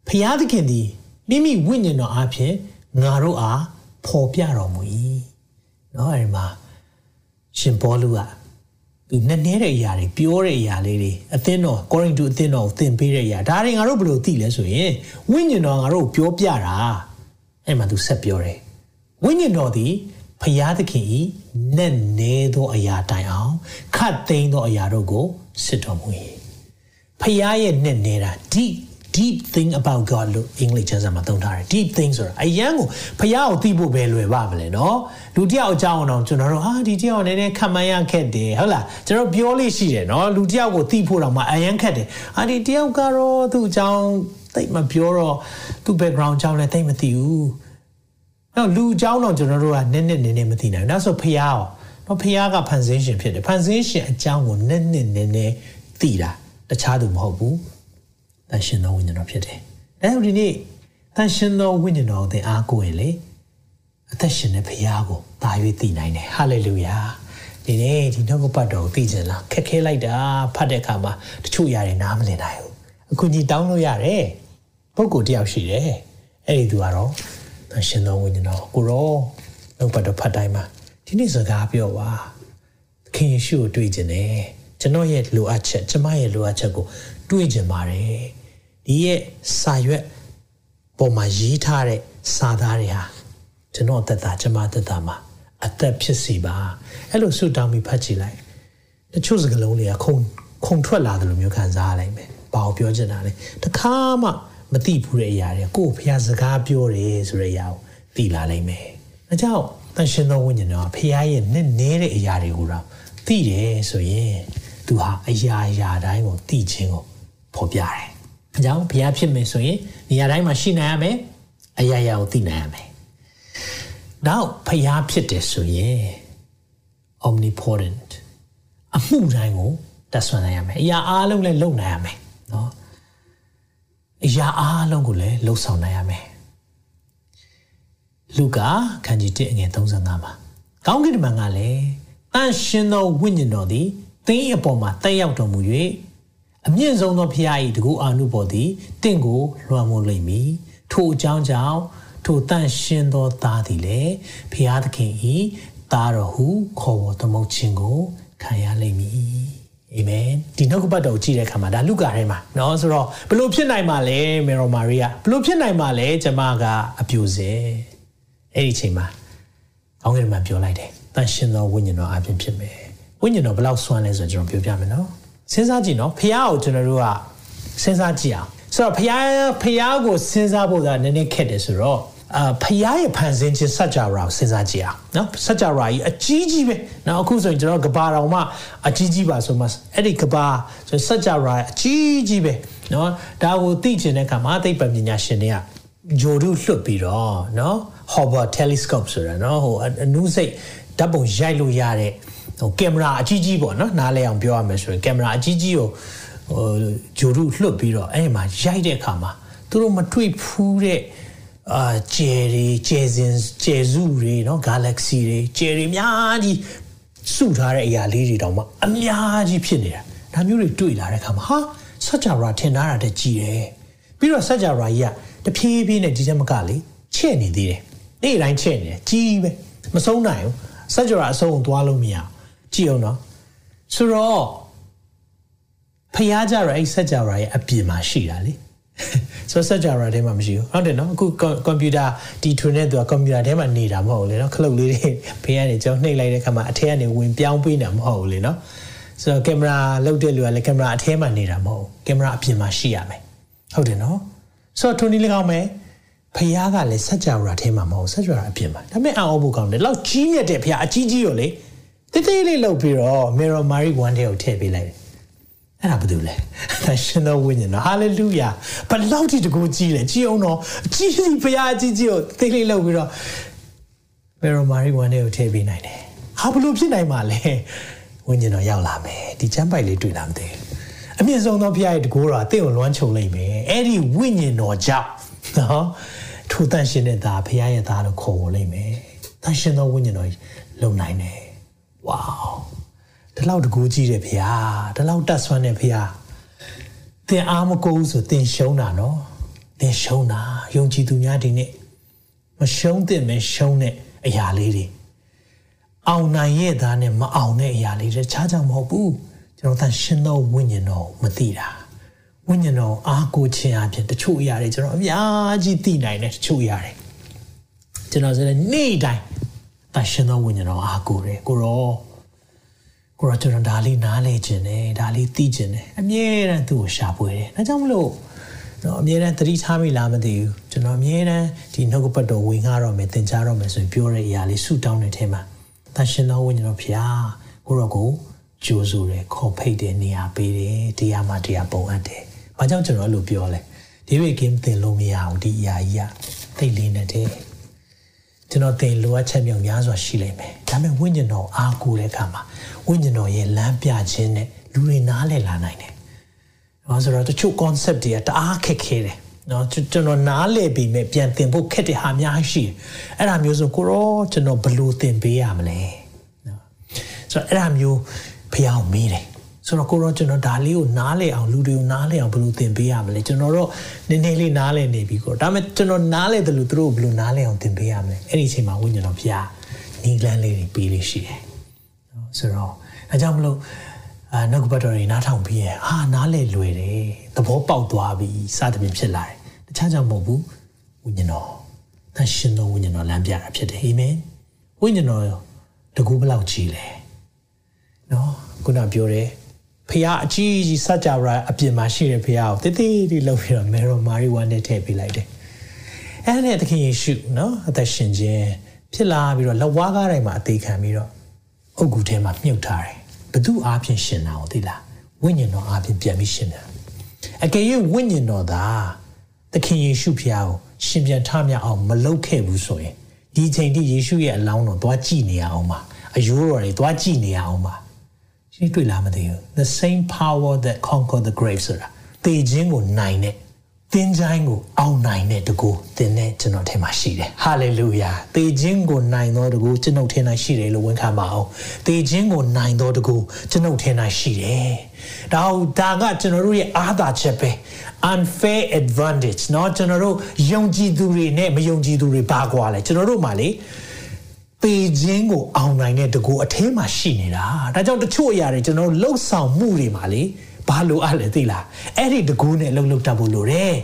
S2: ဖျားသခင်သည်မိမိဝိညာဉ်တော်အဖြစ်ငါတို့အားဖော်ပြတော်မူ၏เนาะအဲဒီမှာရှင်ဘောလူကသူနဲ့နေတဲ့အရာတွေပြောတဲ့အရာလေးတွေအသင်းတော်ကောရိန္သုအသင်းတော်ကိုသင်ပေးတဲ့အရာဒါတွေငါတို့ဘယ်လိုသိလဲဆိုရင်ဝိညာဉ်တော်ငါတို့ပြောပြတာအဲ့မှာသူဆက်ပြောတယ်ဝိညာဉ်တော်သည် ဖရာသခင်ဤနဲ့နေသောအရာတိုင်အောင်ခတ်သိမ်းသောအရာတို့ကိုစစ်တော်မူ၏ဖရာရဲ့နဲ့နေတာ deep deep thing about God လို့အင်္ဂလိပ်ကျမ်းစာမှာသုံးထားတယ် deep thing ဆိုတာအရန်ကိုဖရာကိုသိဖို့ပဲလွယ်ပါမလဲနော်လူတယောက်အကြောင်းအောင်ကျွန်တော်တို့ဟာဒီတယောက်နည်းနည်းခံမရခက်တယ်ဟုတ်လားကျွန်တော်ပြောလို့ရှိတယ်နော်လူတယောက်ကိုသိဖို့တော့မှအရန်ခက်တယ်အာဒီတယောက်ကတော့သူ့အကြောင်းသိမပြောတော့သူ့ background အကြောင်းလည်းသိမသိဘူး နော်လူအကြောင်းတော့ကျွန်တော်တို့ကနည်းနည်းနည်းနည်းမသိနိုင်ဘူးဒါဆိုဖះရောနော်ဖះကဖန်ဆင်းရှင်ဖြစ်တယ်ဖန်ဆင်းရှင်အကြောင်းကိုနည်းနည်းနည်းနည်းသိတာတခြားသူမဟုတ်ဘူးတန်ရှင်သောဝိညာဉ်တော်ဖြစ်တယ်အဲဒီနေ့တန်ရှင်သောဝိညာဉ်တော်ကိုသင်အားကိုးရင်လေအသက်ရှင်တဲ့ဖះကိုတာ၍သိနိုင်တယ်ဟာလေလုယာဒီနေ့ဒီနှုတ်ကပတ်တော်ကိုသိကြလားခက်ခဲလိုက်တာဖတ်တဲ့အခါမှာတချို့ຢာတွေနားမလည်နိုင်ဘူးအခုညီတောင်းလို့ရတယ်ပုဂ္ဂိုလ်တယောက်ရှိတယ်အဲ့ဒီသူကတော့ ရှင်တော်ဝိညာဉ်တော်ကိုရောနှုတ်ပတ်တော်ဖတ်တိုင်းမှာဒီနေ့စကားပြောပါခင်ယေရှုကိုတွေ့ကျင်တယ်ကျွန်တော်ရဲ့လိုအပ်ချက်ကျမရဲ့လိုအပ်ချက်ကိုတွေ့ကျင်ပါတယ်ဒီရဲ့စာရွက်ပေါ်မှာရေးထားတဲ့စာသားတွေဟာကျွန်တော်သက်တာကျမသက်တာမှာအသက်ဖြစ်စီပါအဲ့လိုဆုတောင်းပြီးဖတ်ကြည့်လိုက်တချို့စကားလုံးတွေကခုံခုံထွက်လာတယ်လို့မျိုးခံစားရလိုက်မယ်ဘာကိုပြောချင်တာလဲတခါမှ မသိဘူးတဲ့အရာတွေကိုဖះစကားပြောတယ်ဆိုတဲ့အရာကိုသိလာနိုင်မယ်ဒါကြောင့်တန်ရှင်သောဝိညာဉ်တော်ဖះရဲ့နစ်နေတဲ့အရာတွေကိုတော့သိတယ်ဆိုရင်သူဟာအရာအရာတိုင်းကိုသိခြင်းကိုဖော်ပြတယ်အကြောင်းဘုရားဖြစ်မယ်ဆိုရင်နေရာတိုင်းမှာရှိနိုင်ရမယ်အရာရာကိုသိနိုင်ရမယ်နောက်ဘုရားဖြစ်တယ်ဆိုရင် omnipotent အမှုတိုင်းကိုတတ်ဆွမ်းနိုင်ရမယ်အရာအားလုံးလည်းလုပ်နိုင်ရမယ်နော် အရာအားလုံးကိုလည်းလှုပ်ဆောင်နိုင်ရမယ်လူကာခန်းကြီး1အငယ်35မှာကောင်းကင်ဘုံကလည်းတန်ရှင်သောဝိညာဉ်တော်သည်သင်အပေါ်မှာတက်ရောက်တော်မူ၍အမြင့်ဆုံးသောဖခင်၏တကူအာနုဘော်သည်တင့်ကိုလွှမ်းမိုးလိမ့်မည်ထိုအကြောင်းကြောင့်ထိုတန်ရှင်သောသားသည်လည်းဖခင်သခင်၏သားတော်ဟုခေါ်ဝေါ်သမုတ်ခြင်းကိုခံရလိမ့်မည် အာမင်ဒီနှုတ်ကပတ်တော်ကြည့်တဲ့အခါမှာဒါလူကာထဲမှာเนาะဆိုတော့ဘလို့ဖြစ်နိုင်မှာလဲမေရိုမာရီယာဘလို့ဖြစ်နိုင်မှာလဲကျမကအပြူစင်အဲ့ဒီအချိန်မှာကောင်းကင်မှာပြောလိုက်တယ်တန်ရှင်သောဝိညာဉ်တော်အပြင်ဖြစ်မယ်ဝိညာဉ်တော်ဘလောက်ဆွမ်းလဲဆိုတော့ကျွန်တော်ပြောပြမယ်နော်စဉ်းစားကြည့်နော်ဖះကိုကျွန်တော်တို့ကစဉ်းစားကြည့်အောင်ဆိုတော့ဖះဖះကိုစဉ်းစားဖို့ကနည်းနည်းခက်တယ်ဆိုတော့ အာဖះရဲ့ဖန်ဆင်းခြင်းစัจ java ကိုစဉ်းစားကြည့်အောင်နော်စัจ java ကြီးအကြီးကြီးပဲနော်အခုဆိုရင်ကျွန်တော်ကဘာတော်မှအကြီးကြီးပါဆိုမှအဲ့ဒီကဘာဆိုစัจ java အကြီးကြီးပဲနော်ဒါကိုသိချင်တဲ့အခါမှာသိပ္ပံပညာရှင်တွေကဂျိုဒုလွတ်ပြီးတော့နော် Hubble telescope ဆိုတာနော်ဟိုအနုစိတ်ဓာတ်ပုံရိုက်လို့ရတဲ့ဟိုကင်မရာအကြီးကြီးပေါ့နော်နားလဲအောင်ပြောရမယ်ဆိုရင်ကင်မရာအကြီးကြီးကိုဟိုဂျိုဒုလွတ်ပြီးတော့အဲ့ဒီမှာရိုက်တဲ့အခါမှာသူတို့မတွေ့ဖူးတဲ့ အာကျယ်တွေကျယ်စင်ကျယ်စုတွေเนาะ galaxy တွေကျယ်တွေအများကြီးစုထားတဲ့အရာလေးတွေတောင်မှအများကြီးဖြစ်နေတာဒါမျိုးတွေတွေ့လာတဲ့အခါမှာဟာစัจ java ထင်ထားတာတည်းကြီးတယ်ပြီးတော့စัจ java ကြီးကတဖြည်းဖြည်းနဲ့ဒီချက်မကလေချဲ့နေသေးတယ်နေ့တိုင်းချဲ့နေတယ်ကြီးပဲမဆုံးနိုင်ဘူးစัจ java အဆုံးသွားလို့မရကြည့်အောင်နော်ဆိုတော့ဖျားကြရအဲ့စัจ java ရဲ့အပြင်မှာရှိတာလေ ဆိုတော့ Java ထဲမှာမရှိဘူးဟုတ်တယ်နော်အခုကွန်ပျူတာဒီထွင်တဲ့သူကကွန်ပျူတာထဲမှာနေတာမဟုတ်ဘူးလေနော်ခလုတ်လေးတွေဖေးကနေကျွန်တော်နှိပ်လိုက်တဲ့ခါမှာအထဲကနေဝင်ပြောင်းပေးနေတာမဟုတ်ဘူးလေနော်ဆိုတော့ကင်မရာလုတ်တဲ့လူကလည်းကင်မရာအထဲမှာနေတာမဟုတ်ဘူးကင်မရာအပြင်မှာရှိရမယ်ဟုတ်တယ်နော်ဆိုတော့ထွန်းဒီ၎င်းမယ်ဖះကလည်းစัจ java ထဲမှာမဟုတ်စัจ java အပြင်မှာဒါပေမဲ့အောက်ဖို့ကောင်းတယ်လောက်ကြီးမြတ်တဲ့ဖះအကြီးကြီးရောလေတိတ်တိတ်လေးလုတ်ပြီးတော့ mirror mary one ထဲကိုထည့်ပေးလိုက်တယ် အဲ့ဒါဘာလို့လဲဒါရှင်တော်ဝိညာဉ်တော်ဟာလေလုယာဘလောက်ထိတကူကြီးလဲကြီးအောင်တော့အကြီးကြီးဘုရားအကြီးကြီးကိုသိလေးလောက်ပြီးတော့မေရိုမာရီဝန်တွေကိုထည့်ပေးနိုင်တယ်ဟာဘလို့ဖြစ်နိုင်မှာလဲဝိညာဉ်တော်ရောက်လာမယ်ဒီချမ်းပိုက်လေးတွေ့လာမသိအမြင့်ဆုံးသောဘုရားရဲ့တကူတော်အသင့်ကိုလွှမ်းခြုံလိုက်မယ်အဲ့ဒီဝိညာဉ်တော်ကြောင့်နော်ထိုတန်ရှင်တဲ့သားဘုရားရဲ့သားလို့ခေါ်ဝေါ်လိုက်မယ်တန်ရှင်သောဝိညာဉ်တော်လုံနိုင်တယ်ဝေါ ဒီလောက်တကူကြီးတယ်ဗျာဒီလောက်တတ်ဆွမ်းတယ်ဗျာသင်အားမကိုးဆိုသင်ရှုံးတာနော်သင်ရှုံးတာယုံကြည်သူများဒီနေ့မရှုံးသင့်မဲရှုံးတဲ့အရာလေးတွေအောင်နိုင်ရဲ့သားနဲ့မအောင်တဲ့အရာလေးတွေခြားကြမဟုတ်ဘူးကျွန်တော်သင်ရှင်သောဝိညာဉ်တော်မသိတာဝိညာဉ်တော်အားကိုးခြင်းအပြင်တချို့အရာတွေကျွန်တော်အများကြီးသိနိုင်တယ်တချို့အရာတွေကျွန်တော်ဆိုတဲ့နေ့တိုင်းသင်ရှင်သောဝိညာဉ်တော်အားကိုးတယ်ကိုရော ကိုရောကျွန်တော်ဒါလေးနားလဲခြင်းတယ်ဒါလေးသိခြင်းတယ်အမြဲတမ်းသူ့ကိုရှာဖွေတယ်ဒါကြောင့်မလို့တော့အမြဲတမ်းသတိထားမိလားမသိဘူးကျွန်တော်အမြဲတမ်းဒီနှုတ်ကပတ်တော်ဝင်ငှတော့မယ်သင်ကြားတော့မယ်ဆိုရင်ပြောတဲ့အရာလေးဆူတောင်းတဲ့ထဲမှာတန်ရှင်တော်ဝိညာဉ်တော်ဖျားကိုရောကိုကြိုးဆိုတယ်ခေါ်ဖိတ်တယ်နေရာပေးတယ်တရားမှတရားပုံအပ်တယ်။ဘာကြောင့်ကျွန်တော်အဲ့လိုပြောလဲ။ဒီဝေကင်းသင်လို့မရဘူးဒီအရာကြီးကသိလေးနဲ့တည်း ကျွန်တော်သင်လိုအပ်ချက်မြောက်များစွာရှိလိမ့်မယ်။ဒါပေမဲ့ဝိညာဉ်တော်အားကိုးတဲ့အခါမှာဝိညာဉ်တော်ရဲ့လမ်းပြခြင်းနဲ့လူတွေနားလည်လာနိုင်တယ်။ဘာဆိုတော့တချို့ concept တွေကတအားခက်ခဲတယ်။နော်ကျွန်တော်နားလည်ပြီးမြပြန်သင်ဖို့ခက်တဲ့ဟာများရှိတယ်။အဲ့ဒါမျိုးဆိုကိုရောကျွန်တော်ဘယ်လိုသင်ပေးရမလဲ။နော်ဆိုတော့အဲ့ဒါမျိုးဖျောင်းမေးတယ်။ ဆိုတော့ကိုရောကျွန်တော်ဒါလေးကိုနားလည်အောင်လူတွေကိုနားလည်အောင်ဘယ်လိုသင်ပေးရမလဲကျွန်တော်တော့နည်းနည်းလေးနားလည်နေပြီကိုဒါပေမဲ့ကျွန်တော်နားလည်တယ်လို့သူတို့ဘယ်လိုနားလည်အောင်သင်ပေးရမလဲအဲ့ဒီအချိန်မှာဝိညာဉ်တော်ဖျားနီးလန်းလေးတွေပေးလို့ရှိတယ်နော်ဆိုတော့အဲကြောင့်မလို့အာနှုတ်ဘတ်တော်တွေနားထောင်ပြီးရင်ဟာနားလေလွယ်တယ်သဘောပေါက်သွားပြီစသဖြင့်ဖြစ်လာတယ်တခြားကြောင့်မဟုတ်ဘူးဝိညာဉ်တော်သရှင်တော်ဝိညာဉ်တော်လမ်းပြတာဖြစ်တယ်အာမင်ဝိညာဉ်တော်တကူဘယ်လောက်ကြီးလဲနော်ခုနပြောတယ် ဖះအကြီးကြီးစัจ java အပြင်မှာရှိတဲ့ဖះကိုတိတိတိလှုပ်ပြီးတော့မေရိုမာရီဝမ်နဲ့ထည့်ပေးလိုက်တယ်အဲ့ဒါနဲ့သခင်ယေရှုနော်အသက်ရှင်ခြင်းဖြစ်လာပြီးတော့လက်ဝါးကားတိုင်းမှာအသေးခံပြီးတော့အုတ်ဂူထဲမှာမြုပ်ထားတယ်ဘသူအားဖြင့်ရှင်တာကိုသိလားဝိညာဉ်တော်အားဖြင့်ပြန်ပြီးရှင်တာအကယ်၍ဝိညာဉ်တော်သာသခင်ယေရှုဖျားကိုရှင်ပြန်ထမြောက်အောင်မလုပ်ခဲ့ဘူးဆိုရင်ဒီချိန်ထိယေရှုရဲ့အလောင်းတော်သွားကြည့်နေရအောင်ပါအယိုးတော်တွေသွားကြည့်နေရအောင်ပါ ရှင်းတွေ့လားမသိဘူး the same power that conquer the grave ဆိုတာတေခြင်းကိုနိုင်တဲ့တင်းချိုင်းကိုအောင်နိုင်တဲ့တကူတင်းနဲ့ကျွန်တော်ထဲမှာရှိတယ်ဟာလေလုယာတေခြင်းကိုနိုင်သောတကူကျွန်ုပ်ထဲ၌ရှိတယ်လို့ဝန်ခံပါအောင်တေခြင်းကိုနိုင်သောတကူကျွန်ုပ်ထဲ၌ရှိတယ်ဒါဟုတ်ဒါကကျွန်တော်တို့ရဲ့အားသာချက်ပဲ unfair advantage เนาะကျွန်တော်တို့ယုံကြည်သူတွေနဲ့မယုံကြည်သူတွေဘာကွာလဲကျွန်တော်တို့မှာလေ ပေခြင်းကိုအောင်နိုင်တဲ့တကူအထဲမှာရှိနေတာဒါကြောင့်တချို့အရာတွေကျွန်တော်တို့လှုပ်ဆောင်မှုတွေမှာလေဘာလို့အပ်လဲသိလားအဲ့ဒီတကူနဲ့လှုပ်လှုပ်တတ်ဖို့လိုတယ်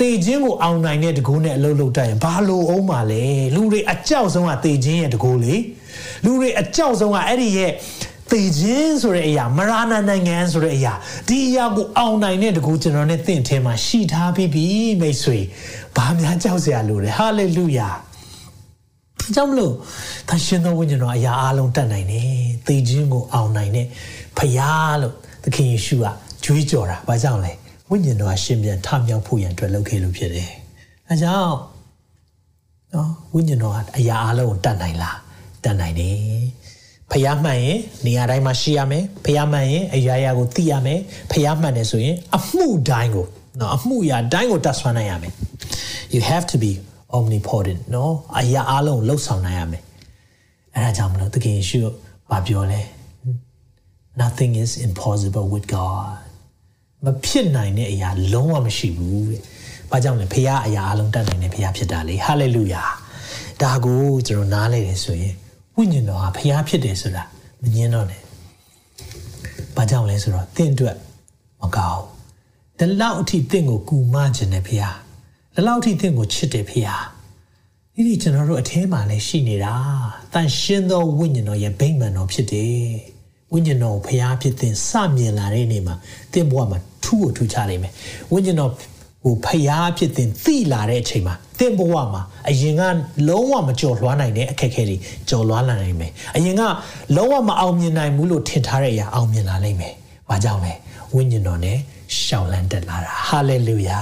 S2: တေခြင်းကိုအောင်နိုင်တဲ့တကူနဲ့အလုပ်လုပ်တတ်ရင်ဘာလို့အောင်ပါလဲလူတွေအကြောက်ဆုံးကတေခြင်းရဲ့တကူလေလူတွေအကြောက်ဆုံးကအဲ့ဒီရဲ့တေခြင်းဆိုတဲ့အရာမရဏနိုင်ငံဆိုတဲ့အရာဒီအရာကိုအောင်နိုင်တဲ့တကူကျွန်တော်နဲ့သင်ထဲမှာရှိထားပြီးပြီမိတ်ဆွေဘာများကြောက်စရာလိုလဲဟာလေလုယာ ကြောင့်မလို့သရှင်သောဝိညာဉ်တော်အရာအလုံးတတ်နိုင်တယ်သေခြင်းကိုအောင်နိုင်တဲ့ဖယားလို့သခင်ယေရှုကကြွေးကြော်တာဘာကြောင့်လဲဝိညာဉ်တော်ကရှင်ပြန်ထမြောက်ဖို့ရန်အတွက်လုပ်ခဲ့လို့ဖြစ်တယ်အဲကြောင့်နော်ဝိညာဉ်တော်ကအရာအလုံးကိုတတ်နိုင်လားတတ်နိုင်တယ်ဖျားမှန်ရင်နေရာတိုင်းမှာရှိရမယ်ဖျားမှန်ရင်အရာရာကိုသိရမယ်ဖျားမှန်တယ်ဆိုရင်အမှုတိုင်းကိုနော်အမှုရာတိုင်းကိုတတ်ဆွမ်းနိုင်ရမယ် you have to be omnipotent နော်အရာအလုံးလှုပ်ဆောင်နိုင်ရမယ်အဲဒါကြောင့်မလို့သခင်ယေရှုဘာပြောလဲ nothing is impossible with god မဖြစ်နိုင်တဲ့အရာလုံးဝမရှိဘူးတဲ့။ဘာကြောင့်လဲဖခင်အရာအလုံးတတ်နိုင်တဲ့ဖခင်ဖြစ်တာလေ။ဟာလေလုယာ။ဒါကိုကျွန်တော်နားလေတယ်ဆိုရင်ဝိညာဉ်တော်ဟာဖခင်ဖြစ်တယ်ဆိုတာမငင်းတော့နဲ့။ဘာကြောင့်လဲဆိုတော့တင့်အတွက်မကောင်း။ဒီလောက်အထိတင့်ကိုကူမခြင်းနဲ့ဖခင်။ ဒီလောက်အထိတင့်ကိုချစ်တယ်ဖခင်။ဒီဒီကျွန်တော်တို့အထဲမှာလည်းရှိနေတာ။တန်ရှင်းသောဝိညာဉ်တော်ရဲ့ဗိမာန်တော်ဖြစ်တယ်။ဝိညာဉ်တော်ဖျားဖြစ်တဲ့စမြင်လာတဲ့နေ့မှာတင့်ဘဝမှာထူးကိုထူးခြားနိုင်မယ်ဝိညာဉ်တော်ဟိုဖျားဖြစ်တဲ့သိလာတဲ့အချိန်မှာတင့်ဘဝမှာအရင်ကလုံးဝမကြော်လွှားနိုင်တဲ့အခက်အခဲတွေကြော်လွှားလာနိုင်မယ်အရင်ကလုံးဝမအောင်မြင်နိုင်ဘူးလို့ထင်ထားတဲ့အရာအောင်မြင်လာနိုင်မယ်ဘာကြောင့်လဲဝိညာဉ်တော်နဲ့ ရှောက်လန်းတက်လာတာဟာလေလုယာ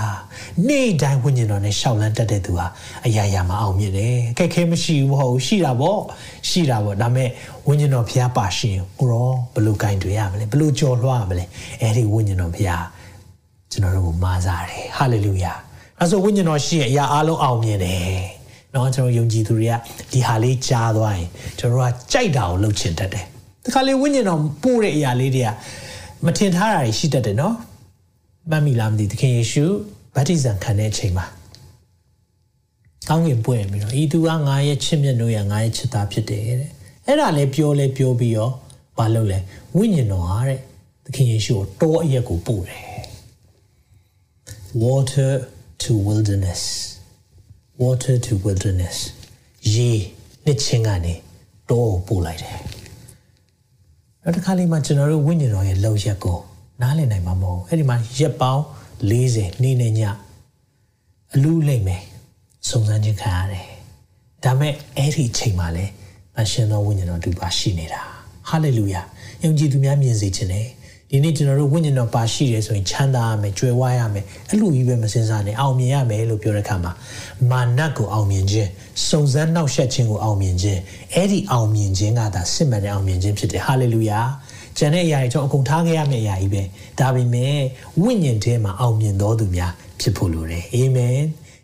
S2: နေ့တိုင်းဝိညာဉ်တော်နဲ့ရှောက်လန်းတက်တဲ့သူဟာအရာရာမအောင်မြင်တယ်ခက်ခဲမရှိဘူးမဟုတ်ရှိတာပေါ့ရှိတာပေါ့ဒါပေမဲ့ဝိညာဉ်တော်ဘုရားပါရှင်ကိုရောဘလို့ကင်တွေရမလဲဘလို့ကြော်လွှားမလဲအဲ့ဒီဝိညာဉ်တော်ဘုရားကျွန်တော်တို့ကိုမာစားတယ်ဟာလေလုယာအဲဆိုဝိညာဉ်တော်ရှိရင်အရာအလုံးအောင်မြင်တယ်နော်ကျွန်တော်ယုံကြည်သူတွေကဒီဟာလေးကြားသွားရင်ကျွန်တော်တို့ကကြိုက်တာကိုလုပ်ချင်တတ်တယ်ဒီခါလေးဝိညာဉ်တော်ပို့တဲ့အရာလေးတွေကမထင်ထားတာရှိတတ်တယ်နော် မတ်မိလားမသိသခင်ယေရှုဗတ္တိဇံခံတဲ့အချိန်မှာကောင်းကင်ပွင့်ပြီးတော့ဤသူကငါရဲ့ချစ်မြတ်လို့ရငါရဲ့ချစ်သားဖြစ်တယ်တဲ့အဲ့ဒါလည်းပြောလဲပြောပြီးရောမလုပ်လဲဝိညာဉ်တော်ဟာတဲ့သခင်ယေရှုကိုတောအရက်ကိုပို့တယ် water to wilderness water to wilderness ရေနှစ်ချင်းကနေတောကိုပို့လိုက်တယ်နောက်တစ်ခါလေးမှကျွန်တော်တို့ဝိညာဉ်တော်ရဲ့လောက်ရက်ကို နားလည်နိုင်မှာမဟုတ်အဲ့ဒီမှာရက်ပေါင်း40နေ့နဲ့ညအလူးလိမ့်မယ်စုံစမ်းခြင်းခံရတယ်ဒါမဲ့အဲ့ဒီအချိန်မှာလဲအရှင်တော်ဝိညာဉ်တော်တူပါရှိနေတာဟာလေလုယာယုံကြည်သူများမြင်စေခြင်းနဲ့ဒီနေ့ကျွန်တော်တို့ဝိညာဉ်တော်ပါရှိတယ်ဆိုရင်ချမ်းသာရမယ်ကြွယ်ဝရမယ်အဲ့လိုကြီးပဲမစင်စားနဲ့အောင်မြင်ရမယ်လို့ပြောတဲ့အခါမှာမာနကိုအောင်မြင်ခြင်းစုံစမ်းနှောက်ယှက်ခြင်းကိုအောင်မြင်ခြင်းအဲ့ဒီအောင်မြင်ခြင်းကသာစစ်မှန်တဲ့အောင်မြင်ခြင်းဖြစ်တယ်ဟာလေလုယာ ကျန်တဲ့အရာတွေကျွန်တော်အကုန်ထားခဲ့ရမယ့်အရာကြီးပဲဒါပေမဲ့ဝိညာဉ်ထဲမှာအောင်မြင်တော်သူများဖြစ်ဖို့လိုတယ်အာမင်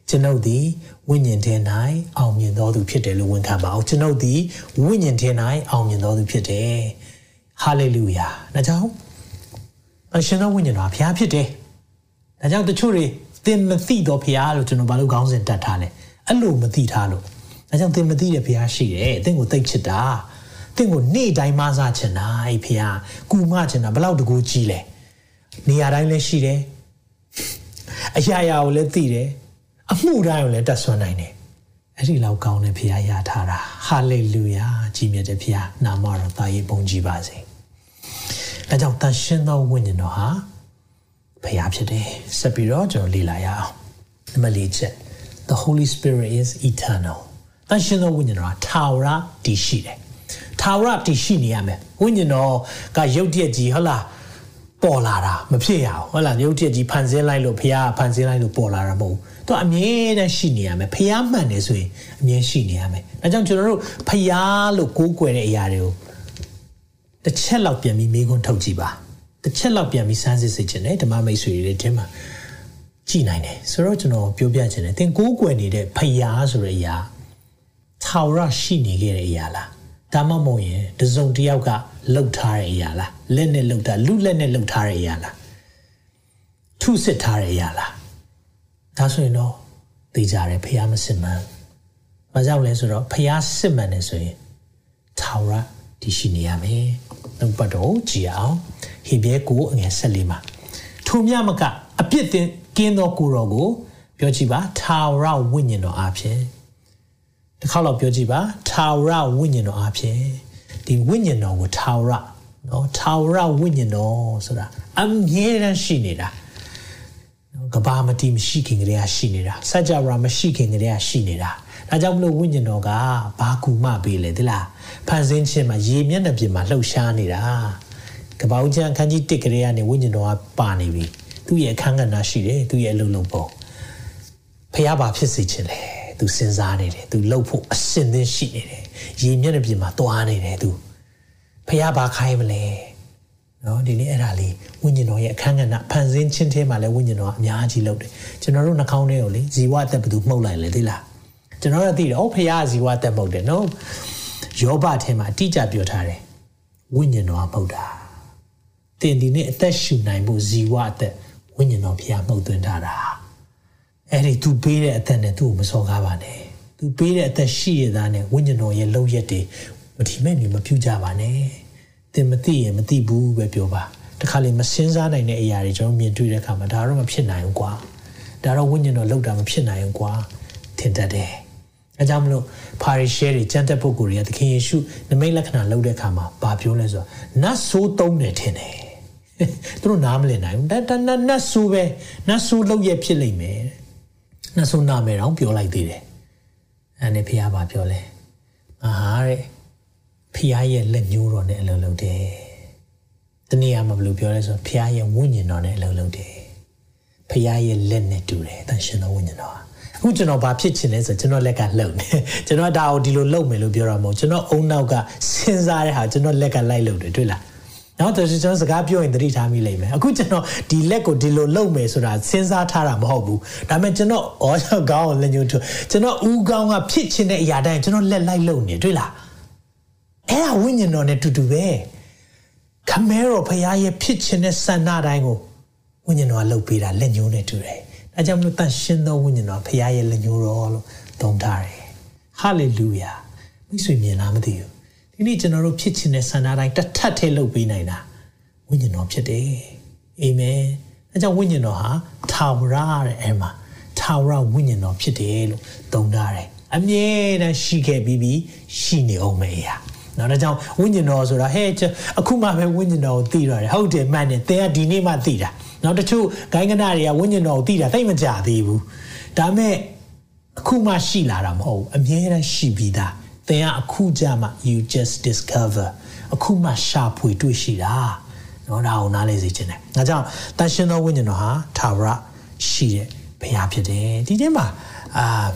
S2: ကျွန်ုပ်သည်ဝိညာဉ်ထဲ၌အောင်မြင်တော်သူဖြစ်တယ်လို့ဝန်ခံပါအောင်ကျွန်ုပ်သည်ဝိညာဉ်ထဲ၌အောင်မြင်တော်သူဖြစ်တယ်ဟာလေလုယာဒါကြောင့်အရှင်သောဝိညာဉ်တော်ဘုရားဖြစ်တယ်ဒါကြောင့်တချို့တွေသင်မသိတော့ဘုရားလို့ကျွန်တော်ဘာလို့ခေါင်းစဉ်တတ်ထားလဲအဲ့လိုမသိထားလို့ဒါကြောင့်သင်မသိတဲ့ဘုရားရှိတယ်သင်ကိုသိချစ်တာ သင်ကိုနေ့တိုင်းမဆချင်တာအဲ့ဘုရားကူမချင်တာဘလောက်တကူကြီးလဲနေရာတိုင်းလည်းရှိတယ်အရာရာကိုလည်းသိတယ်အမှုတိုင်းကိုလည်းတတ်ဆွမ်းနိုင်တယ်အဲ့ဒီလောက်ကောင်းတဲ့ဘုရားရထားတာဟာလေလုယာကြီးမြတ်တဲ့ဘုရားနာမတော်သာရေးပုံကြည်ပါစေအဲကြောင့်တန်ရှင်းသောဝိညာဉ်တော်ဟာဘုရားဖြစ်တယ်ဆက်ပြီးတော့ကျွန်တော်လေ့လာရအောင်နံပါတ်၄ချက် the holy spirit is eternal တန်ရှင်းသောဝိညာဉ်တော်ဟာထာဝရတည်ရှိတယ် ထာဝရတည်ရှိနေရမယ်ဝိညာဉ်တော်ကရုပ်တရက်ကြီးဟုတ်လားပေါ်လာတာမဖြစ်ရအောင်ဟုတ်လားရုပ်တရက်ကြီးဖန်ဆင်းလိုက်လို့ဘုရားဖန်ဆင်းလိုက်လို့ပေါ်လာတာမဟုတ်ဘူးသူအမြဲတမ်းရှိနေရမယ်ဘုရားမှန်တယ်ဆိုရင်အမြဲရှိနေရမယ်ဒါကြောင့်ကျွန်တော်တို့ဘုရားလို့ကိုးကွယ်တဲ့အရာတွေကိုတစ်ချက်လောက်ပြန်ပြီးမိခွန်းထုတ်ကြည့်ပါတစ်ချက်လောက်ပြန်ပြီးစမ်းစစ်စစ်ခြင်းနဲ့ဓမ္မမိတ်ဆွေတွေတင်းမှာကြည်နိုင်တယ်ဆိုတော့ကျွန်တော်ပြောပြခြင်းနဲ့သင်ကိုးကွယ်နေတဲ့ဖယားဆိုတဲ့အရာထာဝရရှိနေခဲ့တဲ့အရာလား ဒါမှမဟုတ်ရင်တစုံတစ်ယောက်ကလှုပ်ထားတဲ့အရာလားလက်နဲ့လှုပ်တာလူလက်နဲ့လှုပ်ထားတဲ့အရာလားထုစစ်ထားတဲ့အရာလားဒါဆိုရင်တော့သိကြတယ်ဖယားမစစ်မှန်ဘာကြောင့်လဲဆိုတော့ဖယားစစ်မှန်တယ်ဆိုရင်ထာဝရတည်ရှိနေရမယ်နှုတ်ပတ်တော်ကြည်အောင်ဟေဘဲကိုအငယ်၁၄မှာထိုမြမကအပြစ်တင်ကင်းသောကိုတော်ကို ပြောကြည့်ပါထာဝရဝိညာဉ်တော်အဖြစ် တစ်ခါတော့ပြောကြည့်ပါထာဝရဝိညာဉ်တော်အဖြစ်ဒီဝိညာဉ်တော်ကိုထာဝရနော်ထာဝရဝိညာဉ်တော်ဆိုတာအမြဲတမ်းရှိနေတာနော်ကဘာမတိမရှိခင်ကလေးကရှိနေတာစัจ java မရှိခင်ကလေးကရှိနေတာဒါကြောင့်မလို့ဝိညာဉ်တော်ကဘာကူမပေးလဲဒီလားဖန်ဆင်းခြင်းမှာရေမျက်နှာပြင်မှာလှုပ်ရှားနေတာကပောက်ချံခန်းကြီးတစ်ကလေးကနေဝိညာဉ်တော်ကပါနေပြီသူ့ရဲ့အခန်းကဏ္ဍရှိတယ်သူ့ရဲ့အလုပ်လုပ်ပုံဖះဘာဖြစ်စေခြင်းလဲ သူစဉ်းစားနေတယ်သူလှုပ်ဖို့အစင်သင်းရှိနေတယ်ရေမျက်နှာပြင်မှာတွားနေတယ်သူဖះဘာခိုင်းမလဲနော်ဒီနေ့အဲ့ဒါလေးဝိညာဉ်တော်ရဲ့အခန်းကဏ္ဍဖန်ဆင်းခြင်းထဲမှာလည်းဝိညာဉ်တော်အများကြီးလုပ်တယ်ကျွန်တော်တို့နှာခေါင်းထဲကိုလေဇီဝအသက်ဘယ်သူမှုတ်လိုက်လဲသိလားကျွန်တော်တို့သိတယ်ဩဖះဇီဝအသက်မှုတ်တယ်နော်ယောဘထဲမှာအတိအကျပြောထားတယ်ဝိညာဉ်တော်ကမှုတ်တာတင်ဒီနေ့အသက်ရှူနိုင်ဖို့ဇီဝအသက်ဝိညာဉ်တော်ဖះမှုတ်သွင်းထားတာ အဲ့ဒီ तू ပေးတဲ့အသက်နဲ့သူ့ကိုမစော်ကားပါနဲ့ तू ပေးတဲ့အသက်ရှိရတာနဲ့ဝိညာဉ်တော်ရဲ့လုံရက်တွေမထီမဲ့နေမပြုကြပါနဲ့သင်မသိရင်မသိဘူးပဲပြောပါတခါလေမစင်းစားနိုင်တဲ့အရာတွေကျွန်တော်မြင်တွေ့တဲ့အခါမှာဒါတော့မဖြစ်နိုင်ဘူးကွာဒါတော့ဝိညာဉ်တော်လောက်တာမဖြစ်နိုင်ဘူးကွာထင်တတ်တယ်အဲကြောင့်မလို့ဖာရီရှဲတွေကျမ်းသက်ပုဂ္ဂိုလ်တွေကသခင်ယေရှုနမိတ်လက္ခဏာလုပ်တဲ့အခါမှာဘာပြောလဲဆိုတော့နတ်ဆိုးသုံးတယ်ထင်တယ်သူတို့နားမလည်နိုင်ဘူးဒါတနတ်နတ်ဆိုးပဲနတ်ဆိုးလုပ်ရဖြစ်လိမ့်မယ် နတ်ဆိုးနာမယ်တော့ပြောလိုက်သေးတယ်အဲနဲ့ဖះဘာပြောလဲအာဟာတဲ့ဖះရဲ့လက်ညှိုးတော်နဲ့အလုံးလုံးတယ်တနည်းအားမဘလို့ပြောလဲဆိုဖះရဲ့ဝိညာဉ်တော်နဲ့အလုံးလုံးတယ်ဖះရဲ့လက်နဲ့တူတယ်တန်ရှင်တော်ဝိညာဉ်တော်အခုကျွန်တော်ဘာဖြစ်ချင်လဲဆိုကျွန်တော်လက်ကလှုပ်နေကျွန်တော်ဒါကိုဒီလိုလှုပ်မယ်လို့ပြောတာမဟုတ်ကျွန်တော်အုံနောက်ကစဉ်းစားတဲ့ဟာကျွန်တော်လက်ကလိုက်လှုပ်တယ်တွေ့လား နော်တော်ကျွန်တော်စကားပြောရင်သတိထားမိလိမ့်မယ်အခုကျွန်တော်ဒီလက်ကိုဒီလိုလှုပ်မယ်ဆိုတာစဉ်းစားထားတာမဟုတ်ဘူးဒါပေမဲ့ကျွန်တော်ဩကောင်းအောင်လက်ညှိုးထိုးကျွန်တော်ဦးကောင်းကဖြစ်ချင်တဲ့အရာတိုင်းကျွန်တော်လက်လိုက်လှုပ်နေတွေ့လားအဲ့ဒါဝိညာဉ်တော်နဲ့တူတူပဲခမဲတော်ဖရားရဲ့ဖြစ်ချင်တဲ့ဆန္ဒတိုင်းကိုဝိညာဉ်တော်ကလှုပ်ပေးတာလက်ညှိုးနဲ့တူတယ်ဒါကြောင့်မလို့တန်ရှင်းသောဝိညာဉ်တော်ဖရားရဲ့လက်ညှိုးတော်လို့သုံးထားတယ်ဟာလေလုယာမိတ်ဆွေမြင်လားမသိဘူး ဒီနေ့ကျွန်တော်တို့ဖြစ်ချင်တဲ့ဆန္ဒတိုင်းတစ်ထပ်ထဲလုပ်ပေးနိုင်တာဝိညာဉ်တော်ဖြစ်တယ်အာမင်အဲကြောင့်ဝိညာဉ်တော်ဟာထာဝရတဲ့အဲမှာထာဝရဝိညာဉ်တော်ဖြစ်တယ်လို့သုံးထားတယ်အမြဲတမ်းရှိခဲ့ပြီးပြီးရှိနေအောင်မေးရနော်ဒါကြောင့်ဝိညာဉ်တော်ဆိုတာဟဲ့အခုမှပဲဝိညာဉ်တော်ကိုသိရတယ်ဟုတ်တယ်မှန်တယ်သင်ကဒီနေ့မှသိတာနော်တချို့ဂိုင်းကနာတွေကဝိညာဉ်တော်ကိုသိတာတိတ်မကြသေးဘူးဒါမဲ့အခုမှရှိလာတာမဟုတ်ဘူးအမြဲတမ်းရှိပြီးသား သင်ကအခုကြမှ you just discover အခုမှရှာဖွေတွေ့ရှိတာเนาะဒါကိုနားလဲစေချင်တယ်။ဒါကြောင့်တန်ရှင်သောဝိညာဉ်တော်ဟာသာဝရရှိတဲ့ဘုရားဖြစ်တယ်။ဒီထဲမှာအာ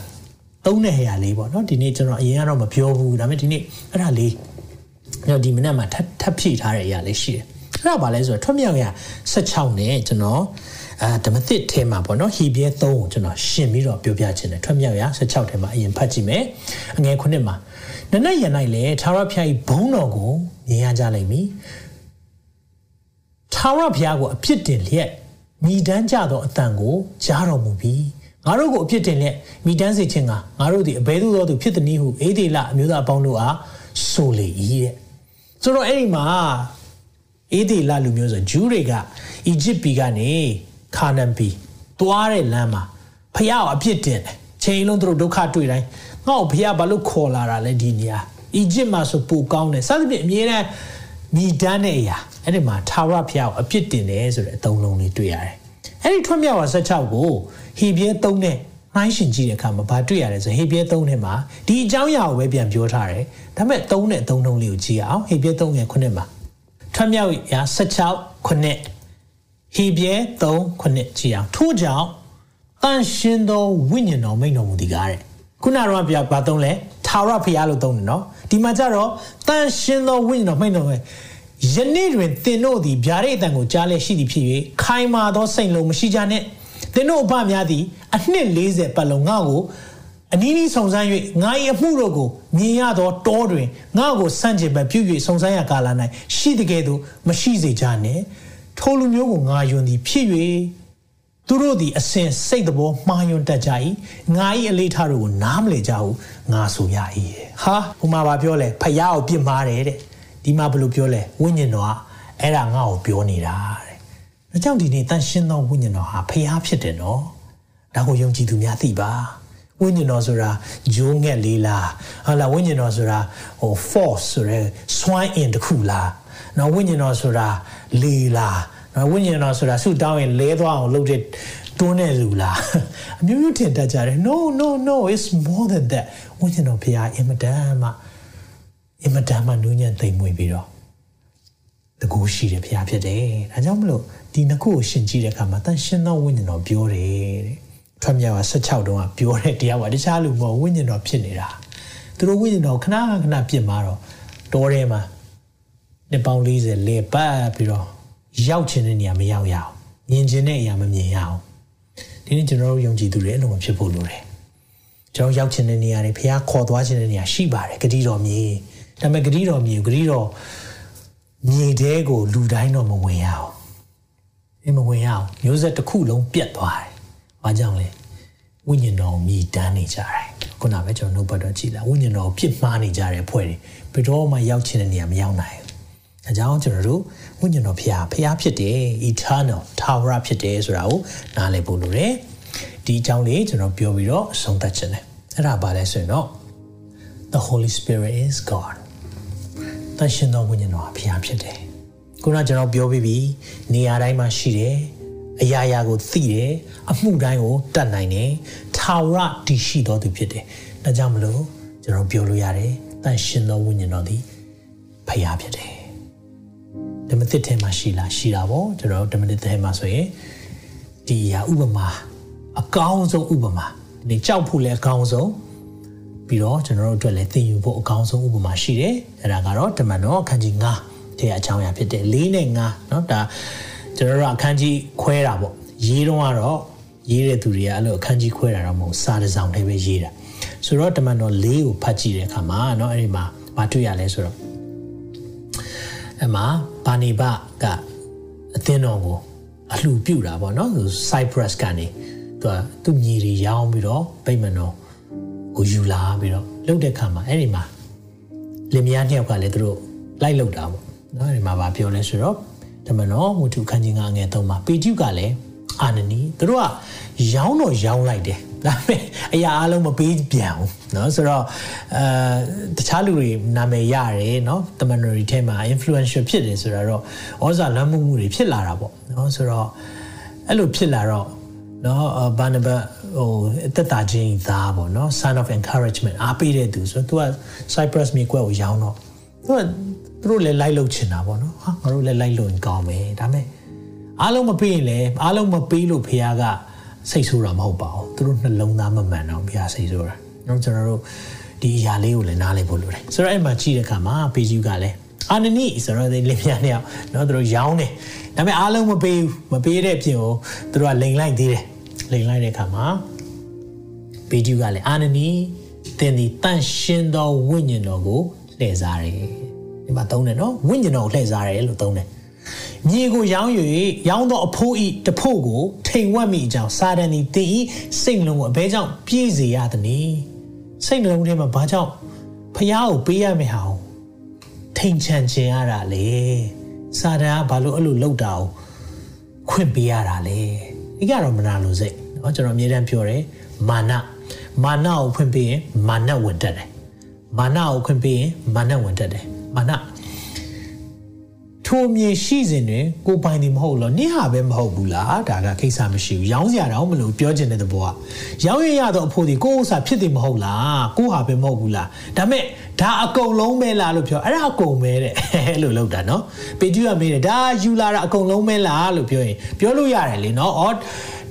S2: သုံးတဲ့ဟရာလေးပေါ့เนาะဒီနေ့ကျွန်တော်အရင်ကတော့မပြောဘူးဒါပေမဲ့ဒီနေ့အဲ့ဒါလေးတော့ဒီမနေ့မှာထပ်ထပ်ဖြည့်ထားတဲ့အရာလေးရှိတယ်။အဲ့ဒါဘာလဲဆိုတော့ထွတ်မြောက်ရ16နဲ့ကျွန်တော်အာဓမ္မသစ်ထဲမှာပေါ့နော်ဟီဘရဲ3ကိုကျွန်တော်ရှင်းပြီးတော့ပြောပြခြင်းတယ်ထွတ်မြောက်ရ16ထဲမှာအရင်ဖတ်ကြည့်မယ်အငယ်9မှာ နနက်ရ၌လည်းသာရဖျား၏ဘုန်းတော်ကိုမြင်ရကြလိမ့်မည်သာရဖျားကိုအပြစ်တင်လျက်မိတန်းကြသောအတန်ကိုကြားတော်မူပြီးငါတို့ကိုအပြစ်တင်လက်မိတန်းစေခြင်းကငါတို့သည်အဘဲသို့သောသူဖြစ်သည်နည်းဟုအေဒီလအမျိုးသားအပေါင်းတို့အားဆိုလေ၏တဲ့ဆိုတော့အဲ့ဒီမှာအေဒီလလူမျိုးဆိုဂျူးတွေကအီဂျစ်ပြည်ကနေခါနန်ပြည်သွားတဲ့လမ်းမှာဖျားကိုအပြစ်တင်တယ်ချိန်လုံးသူတို့ဒုက္ခတွေ့တိုင်း ငါ့ကိုဖျားဘာလို့ခေါ်လာတာလဲဒီနေရာအီဂျစ်မှာဆိုပိုကောင်းတယ်စသဖြင့်အမြဲတမ်းမိတန်းတဲ့အရာအဲ့ဒီမှာထာဝရဖျားကိုအပြစ်တင်တယ်ဆိုတဲ့အသုံးလုံးလေးတွေ့ရတယ်အဲ့ဒီထွတ်မြောက်ဝါ16ကိုဟေဘရဲ3နဲ့နှိုင်းရှင်ကြည့်တဲ့အခါမှာဘာတွေ့ရလဲဆိုဟေဘရဲ3နဲ့မှာဒီအကြောင်းအရာကိုပဲပြန်ပြောထားတယ်ဒါပေမဲ့3နဲ့3လုံးလေးကိုကြည့်အောင်ဟေဘရဲ3ရဲ့9မှာထွတ်မြောက်ရာ16ခုနှစ်ဟေဘရဲ3ခုနှစ်ကြည့်အောင်ထို့ကြောင့်တန်ရှင်သောဝိညာဉ်တော်မိန့်တော်မူသည်ကားတဲ့ ခုနကတော့ပြပါသုံးလဲထာဝရဖျားလို့သုံးတယ်နော်ဒီမှာကျတော့တန်ရှင်သောဝိညာဉ်တော်မိန့်တော်ပဲယနေ့တွင်သင်တို့သည်ဗျာဒိတ်အတန်ကိုကြားလဲရှိသည်ဖြစ်၍ခိုင်မာသောစိတ်လုံးမရှိကြနှင့်သင်တို့အဖများသည်အနှစ်40ပတ်လုံးငါ့ကိုအနည်းနည်းစုံစမ်း၍ငါ၏အမှုတို့ကိုမြင်ရသောတောတွင်ငါ့ကိုစန့်ကျင်ပဲပြု၍စုံစမ်းရကာလ၌ရှိတကယ်သို့မရှိစေကြနှင့်ထိုလူမျိုးကိုငါယွန်သည်ဖြစ်၍ သူတို့သည်အစဉ်စိတ်တဘောမှားယွန်းတတ်ကြ၏ငါ၏အလေးထားတို့ကိုနားမလည်ကြဘူးငါဆိုရ၏ဟာဟိုမှာဗာပြောလဲဖယားကိုပြစ်မှားတယ်တဲ့ဒီမှာဘယ်လိုပြောလဲဝိညာဉ်တော်ကအဲ့ဒါငါ့ကိုပြောနေတာတဲ့ဒါကြောင့်ဒီနေ့တန်ရှင်းသောဝိညာဉ်တော်ဟာဖယားဖြစ်တယ်နော်ဒါကိုယုံကြည်သူများသိပါဝိညာဉ်တော်ဆိုတာဂျိုးငက်လေးလားဟာလာဝိညာဉ်တော်ဆိုတာဟို force ဆိုရဲ swine in တခုလားနော်ဝိညာဉ်တော်ဆိုတာလေလားနော် ဝိညာဉ်တော်ဆိုတာဆူတောင်းရင်လဲသွားအောင်လုပ်တဲ့တွန်းတဲ့လူလားအမျိုးမျိုးထင်တတ်ကြတယ် no no no it's more than that ဝိညာဉ်တော်ဖခင်အင်မတန်မှအင်မတန်မှနူးညံ့သိမ်မွေ့ပြီးတော့တကူရှိတယ်ဖခင်ဖြစ်တယ်ဒါကြောင့်မလို့ဒီနှစ်ခုကိုရှင်ကြည့်တဲ့အခါမှာတန်ရှင်းသောဝိညာဉ်တော်ပြောတယ်တဲ့ထွက်မြောက်က16တုန်းကပြောတဲ့တရားကတခြားလူမဟုတ်ဝိညာဉ်တော်ဖြစ်နေတာသူတို့ဝိညာဉ်တော်ခဏခဏပြစ်မှာတော့တောထဲမှာနှစ်ပေါင်း40လေပတ်ပြီးတော့ ရောက်ချင်တဲ့နေရာမရောက်ရအောင်မြင်ချင်တဲ့အရာမမြင်ရအောင်ဒီနေ့ကျွန်တော်တို့ယုံကြည်သူတွေအလုံးမဖြစ်ဖို့လိုတယ်ကျွန်တော်ရောက်ချင်တဲ့နေရာတွေဖះခေါ်သွားချင်တဲ့နေရာရှိပါတယ်ဂတိတော်မြေဒါပေမဲ့ဂတိတော်မြေဂတိတော်မြေတဲကိုလူတိုင်းတော့မဝင်ရအောင်ဒီမဝင်ရအောင်မျိုးဆက်တစ်ခုလုံးပြတ်သွားတယ်။ဘာကြောင့်လဲဝိညာဉ်တော်မြည်တမ်းနေကြတယ်။ခုနကပဲကျွန်တော်နှုတ်ပတ်တော်ကြည့်လာဝိညာဉ်တော်ပြစ်မှားနေကြတဲ့ဖွဲ့တွေဘယ်တော့မှရောက်ချင်တဲ့နေရာမရောက်နိုင်ဘူး။ အဲကြောင့်ကျွန်တော်တို့ဝိညာဉ်တော်ဖျားဖျားဖြစ်တယ် eternal ထာဝရဖြစ်တယ်ဆိုတာကိုနားလည်ဖို့လိုတယ်ဒီအကြောင်းလေးကျွန်တော်ပြောပြီးတော့အဆုံးသတ်ခြင်းတယ်အဲ့ဒါပါလဲဆိုရင်တော့ the holy spirit is god တန်ရှင်တော်ဝိညာဉ်တော်ဖျားဖြစ်တယ်ခုနကျွန်တော်ပြောပြီးပြီနေရာတိုင်းမှာရှိတယ်အရာရာကိုသိတယ်အမှုတိုင်းကိုတတ်နိုင်တယ်ထာဝရတည်ရှိတော်သူဖြစ်တယ်ဒါကြောင့်မလို့ကျွန်တော်ပြောလို့ရတယ်တန်ရှင်တော်ဝိညာဉ်တော်သည်ဖျားဖြစ်တယ် ဓမ္မသစ်ထဲမှာရှိလားရှိတာပေါ့ကျွန်တော်ဓမ္မသစ်ထဲမှာဆိုရင်ဒီအရာဥပမာအကောင်းဆုံးဥပမာဒီကြောက်ဖို့လည်းအကောင်းဆုံးပြီးတော့ကျွန်တော်တို့အတွက်လည်းသင်ယူဖို့အကောင်းဆုံးဥပမာရှိတယ်အဲ့ဒါကတော့ဓမ္မတော်အခန်းကြီး9ထဲအကြောင်းအရာဖြစ်တယ်၄နဲ့9เนาะဒါကျွန်တော်တို့အခန်းကြီးခွဲတာပေါ့ရေးတော့ကတော့ရေးတဲ့သူတွေကအဲ့လိုအခန်းကြီးခွဲတာတော့မဟုတ်စာတစ်စောင်ထဲပဲရေးတာဆိုတော့ဓမ္မတော်၄ကိုဖတ်ကြည့်တဲ့အခါမှာเนาะအဲ့ဒီမှာမတွေ့ရလဲဆိုတော့ အဲ့မှာဘာနိဘကအသင်းတော်ကိုအလှပြုတာပေါ့နော်သူ Cyprus ကနေသူကသူ့ညီတွေရောင်းပြီးတော့ဗိမာန်တော်ကိုယူလာပြီးတော့လှုပ်တဲ့ခါမှာအဲ့ဒီမှာလင်မယားနှစ်ယောက်ကလည်းသူတို့လိုက်လှုပ်တာပေါ့နော်အဲ့ဒီမှာဗာပြောလဲဆိုတော့ဓမ္မတော်ဝတ္ထုခန်းကြီးငါငယ်သုံးမှာပေကျုကလည်းအာနနီသူတို့ကရောင်းတော့ရောင်းလိုက်တယ် ဒါပေမဲ့အရာအလုံးမပေးပြန်ဘူးเนาะဆိုတော့အဲတခြားလူတွေနာမည်ရတယ်เนาะတမန်တော်တွေထဲမှာ influential ဖြစ်တယ်ဆိုတော့ဩဇာလွှမ်းမိုးမှုတွေဖြစ်လာတာပေါ့เนาะဆိုတော့အဲ့လိုဖြစ်လာတော့เนาะဘာနဘဟိုအသက်တာချင်းသားပေါ့เนาะ sign of encouragement အားပေးတဲ့သူဆိုတော့ तू က Cyprus မြေကွက်ကိုရောင်းတော့ तू ကသူတို့လည်းလိုက်လုပ်ချင်တာပေါ့เนาะဟာငါတို့လည်းလိုက်လုပ်ရင်ကောင်းမယ်ဒါပေမဲ့အားလုံးမပေးရင်လည်းအားလုံးမပေးလို့ဖခင်က စိတ်ဆိုးတာမဟုတ်ပါဘူးသူတို့နှလုံးသားမမှန်တော့ဘုရားစိတ်ဆိုးတာနော်ကျွန်တော်တို့ဒီအရာလေးကိုလည်းနားလည်ဖို့လိုတယ်ဆိုတော့အဲ့မှာကြည့်တဲ့အခါမှာပေဂျူကလည်းအာနနီဆိုတော့ဒီလင်မယားနှစ်ယောက်နော်သူတို့ရောင်းတယ်ဒါပေမဲ့အားလုံးမပေးဘူးမပေးတဲ့အပြင်ကိုသူတို့ကလိန်လိုက်သေးတယ်လိန်လိုက်တဲ့အခါမှာပေဂျူကလည်းအာနနီတင်ဒီတန့်ရှင်းသောဝိညာဉ်တော်ကိုလှည့်စားတယ်ဒီမှာသုံးတယ်နော်ဝိညာဉ်တော်ကိုလှည့်စားတယ်လို့သုံးတယ် မြေကိုရောင်း၍ရောင်းသောအဖိုးဤတဖို့ကိုထိန်ဝတ်မိအကြောင်းစာတန်သည်တင်ဤစိတ်နှလုံးကိုအဘဲကြောင့်ပြည့်စေရသည်။စိတ်နှလုံးထဲမှာဘာကြောင့်ဖះကိုပေးရမယ်ဟာထိန်ချန်ခြင်းရတာလေ။စာတန်ကဘာလို့အဲ့လိုလုပ်တာကိုခွင့်ပေးရတာလေ။ဒီကတော့မနာလို့စိတ်။เนาะကျွန်တော်အမြဲတမ်းပြောတယ်မာနမာနကိုဖွင့်ပေးရင်မာနဝင်တတ်တယ်။မာနကိုခွင့်ပေးရင်မာနဝင်တတ်တယ်။မာန ထိုမြေရှိစဉ်တွင်ကိုပိုင်တယ်မဟုတ်လို့နင့်ဟာပဲမဟုတ်ဘူးလားဒါကကိစ္စမရှိဘူးရောင်းစရာတော့မလို့ပြောချင်တဲ့သဘောကရောင်းရရတော့အဖို့ဒီကိုဥစ္စာဖြစ်တယ်မဟုတ်လားကိုဟာပဲမဟုတ်ဘူးလားဒါမဲ့ဒါအကုန်လုံးပဲလားလို့ပြောအဲ့ဒါအကုန်ပဲတဲ့အဲ့လိုလောက်တာနော်ပေကျူကမေးတယ်ဒါယူလာတာအကုန်လုံးပဲလားလို့ပြောရင်ပြောလို့ရတယ်လေနော်အော်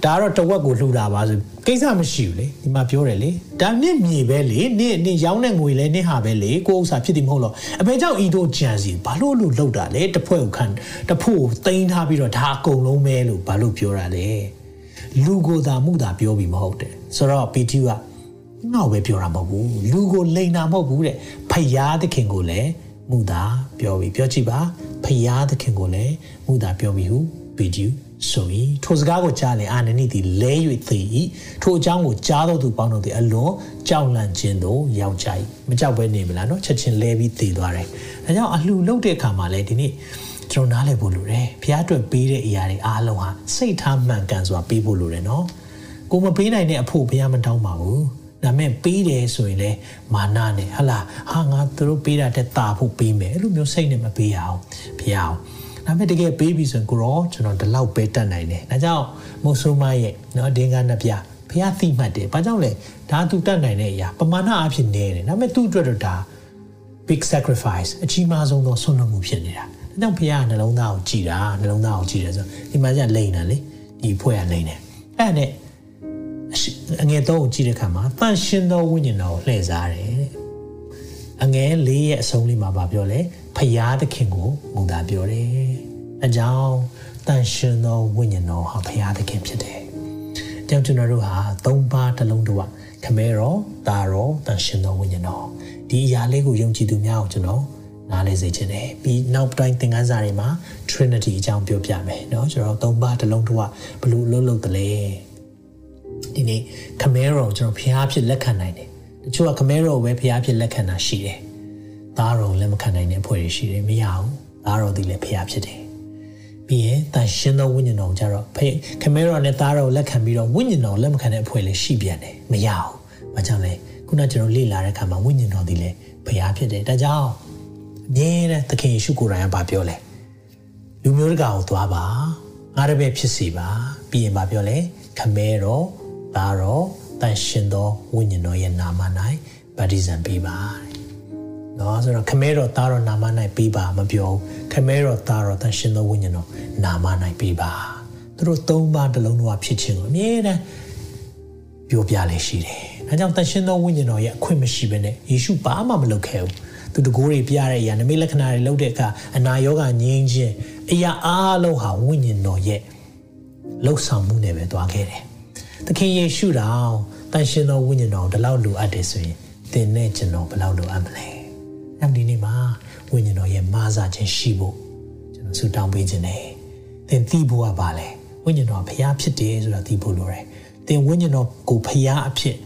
S2: ဒါကတော့တဝက်ကိုလှူတာပါဆိုကိစ္စမရှိဘူးလေဒီမှာပြောတယ်လေဒါနင့်မြေပဲလေနင့်နင့်ရောင်းတဲ့ငွေလဲနင့်ဟာပဲလေကိုဥစ္စာဖြစ်တယ်မဟုတ်လို့အဖေကြောင့်ဤတို့ကြံစီဘာလို့လို့လှုပ်တာလဲတစ်ဖွဲ့ကိုခံတစ်ဖို့တိန်းထားပြီးတော့ဒါအကုန်လုံးပဲလို့ဘာလို့ပြောတာလဲလူကိုသာမှုသာပြောပြီးမဟုတ်တယ်ဆိုတော့ PTU ကငါ့ပဲပြောတာမဟုတ်ဘူးလူကိုလိန်တာမဟုတ်ဘူးတဲ့ဖယားသခင်ကိုလည်းမှုသာပြောပြီးပြောကြည့်ပါဖယားသခင်ကိုလည်းမှုသာပြောပြီးဟု PTU ဆို၏ထိုစကားကိုကြားလင်အာနနိသည်လဲ၍သေ၏ထိုအကြောင်းကိုကြားသောသူပေါင်းတို့သည်အလွန်ကြောက်လန့်ခြင်းသို့ရောက်ကြ၏မကြောက်ဘဲနေမလားနော်ချက်ချင်းလဲပြီးသေသွားတယ်ဒါကြောင့်အလှူလုပ်တဲ့အခါမှာလည်းဒီနေ့ကျွန်တော်နားလည်ဖို့လိုတယ်ဘုရားအတွက်ပေးတဲ့အရာတွေအားလုံးဟာစိတ်ထားမှန်ကန်စွာပေးဖို့လိုတယ်နော်ကိုမပေးနိုင်တဲ့အဖို့ဘုရားမတောင်းပါဘူးဒါမဲ့ပေးတယ်ဆိုရင်လေမာနနဲ့ဟလာဟာငါတို့ပေးတာတက်တာဖို့ပေးမယ်အဲ့လိုမျိုးစိတ်နဲ့မပေးရအောင်ဘုရားအောင် ဒါပေမဲ့တကယ်ပေးပြီဆိုရင်ကိုရောကျွန်တော်ဒီလောက်ပဲတတ်နိုင်တယ်။ဒါကြောင့်မိုးဆိုးမရဲ့နော်ဒင်္ဂါနှစ်ပြဖះသိမှတ်တယ်။ဘာကြောင့်လဲ။ဒါသူတတ်နိုင်တဲ့အရာပမာဏအဖြစ်နေတယ်။ဒါပေမဲ့သူ့အတွက်တော့ဒါ big sacrifice အကြီးမားဆုံးသောဆွမ်းလွတ်မှုဖြစ်နေတာ။ဒါကြောင့်ဖះကနှလုံးသားကိုကြည်တာနှလုံးသားကိုကြည်တယ်ဆိုဒီမှာကျလိန်တာလေဒီဖွဲ့ကလိန်တယ်။အဲ့နဲ့အငယ်တော့ကိုကြည့်တဲ့အခါမှာတန်ရှင်သောဝိညာဉ်တော်ကိုလှည့်စားတယ်။အငယ်လေးရဲ့အဆုံးလေးမှာပြောလဲ ဖယားသခင်ကိုမူတာပြောတယ်။အကြောင်းတန်ရှင်သောဝိညာဉ်တော်ဟာဖယားသခင်ဖြစ်တယ်။ကြောင့်ကျွန်တော်တို့ဟာသုံးပါးတစ်လုံးတော့ခမဲတော်၊တာတော်၊တန်ရှင်သောဝိညာဉ်တော်ဒီအရာလေးကိုယုံကြည်သူများကိုကျွန်တော်နားလည်စေခြင်းတယ်ပြီးနောက်တိုင်းသင်ခန်းစာတွေမှာ Trinity အကြောင်းပြောပြမယ်เนาะကျွန်တော်သုံးပါးတစ်လုံးတော့ဘလို့လုံးလုံးတလဲဒီနေ့ခမဲတော်ကျွန်တော်ဖျားဖြစ်လက်ခံနိုင်တယ်တချို့ကခမဲတော်ပဲဖျားဖြစ်လက်ခံတာရှိတယ် သားတော်လက်မခံနိုင်တဲ့အဖွဲ့တွေရှိတယ်မရဘူးသားတော်ဒီလည်းဖျားဖြစ်တယ်ပြီးရင်တန်ရှင်းသောဝိညာဉ်တော်ကြတော့ဖေခမဲတော်နဲ့သားတော်လက်ခံပြီးတော့ဝိညာဉ်တော်လက်မခံတဲ့အဖွဲ့လည်းရှိပြန်တယ်မရဘူးဘာကြောင့်လဲခုနကျွန်တော်လေ့လာတဲ့အခါမှာဝိညာဉ်တော်ဒီလည်းဖျားဖြစ်တယ်ဒါကြောင့်အမြဲတမ်းသခင်ယေရှုကိုယ်တိုင်ကပြောလဲလူမျိုးတကာကိုသွားပါငါတပည့်ဖြစ်စီပါပြီးရင်ပြောလဲခမဲတော်သားတော်တန်ရှင်သောဝိညာဉ်တော်ရဲ့နာမ၌ဗတ္တိဇံပေးပါ နော်ဆိုတော့ခမဲတော်သားတော်နာမ၌ပေးပါမပြောခမဲတော်သားတော်တန်ရှင်သောဝိညာဉ်တော်နာမ၌ပေးပါသူတို့သုံးပါးတစ်လုံးတော့ဖြစ်ခြင်းကိုအမြဲတမ်းပြောပြလေရှိတယ်။ဒါကြောင့်တန်ရှင်သောဝိညာဉ်တော်ရဲ့အခွင့်မရှိဘဲနဲ့ယေရှုဘာမှမလုပ်ခဲ့ဘူး။သူတကိုးတွေပြတဲ့အရာနမိတ်လက္ခဏာတွေလုပ်တဲ့အခါအနာရောဂါငြိမ်းခြင်းအရာအားလုံးဟာဝိညာဉ်တော်ရဲ့လှုပ်ဆောင်မှုနဲ့ပဲသွားခဲ့တယ်။သခင်ယေရှုတော်တန်ရှင်သောဝိညာဉ်တော်ဒီလောက်လိုအပ်တယ်ဆိုရင်သင်နဲ့ကျွန်တော်ဘယ်လောက်လိုအပ်မလဲ။ အဲ့ဒီနေ့မှာဝိညာဉ်တော်ရဲ့မာစာခြင်းရှိဖို့ကျွန်တော်ဆုတောင်းပေးခြင်းနဲ့သင်သိဖို့ကပါလဲ။ဝိညာဉ်တော်ဘုရားဖြစ်တယ်ဆိုတာသိဖို့လိုတယ်။သင်ဝိညာဉ်တော်ကိုဘုရားအဖြစ်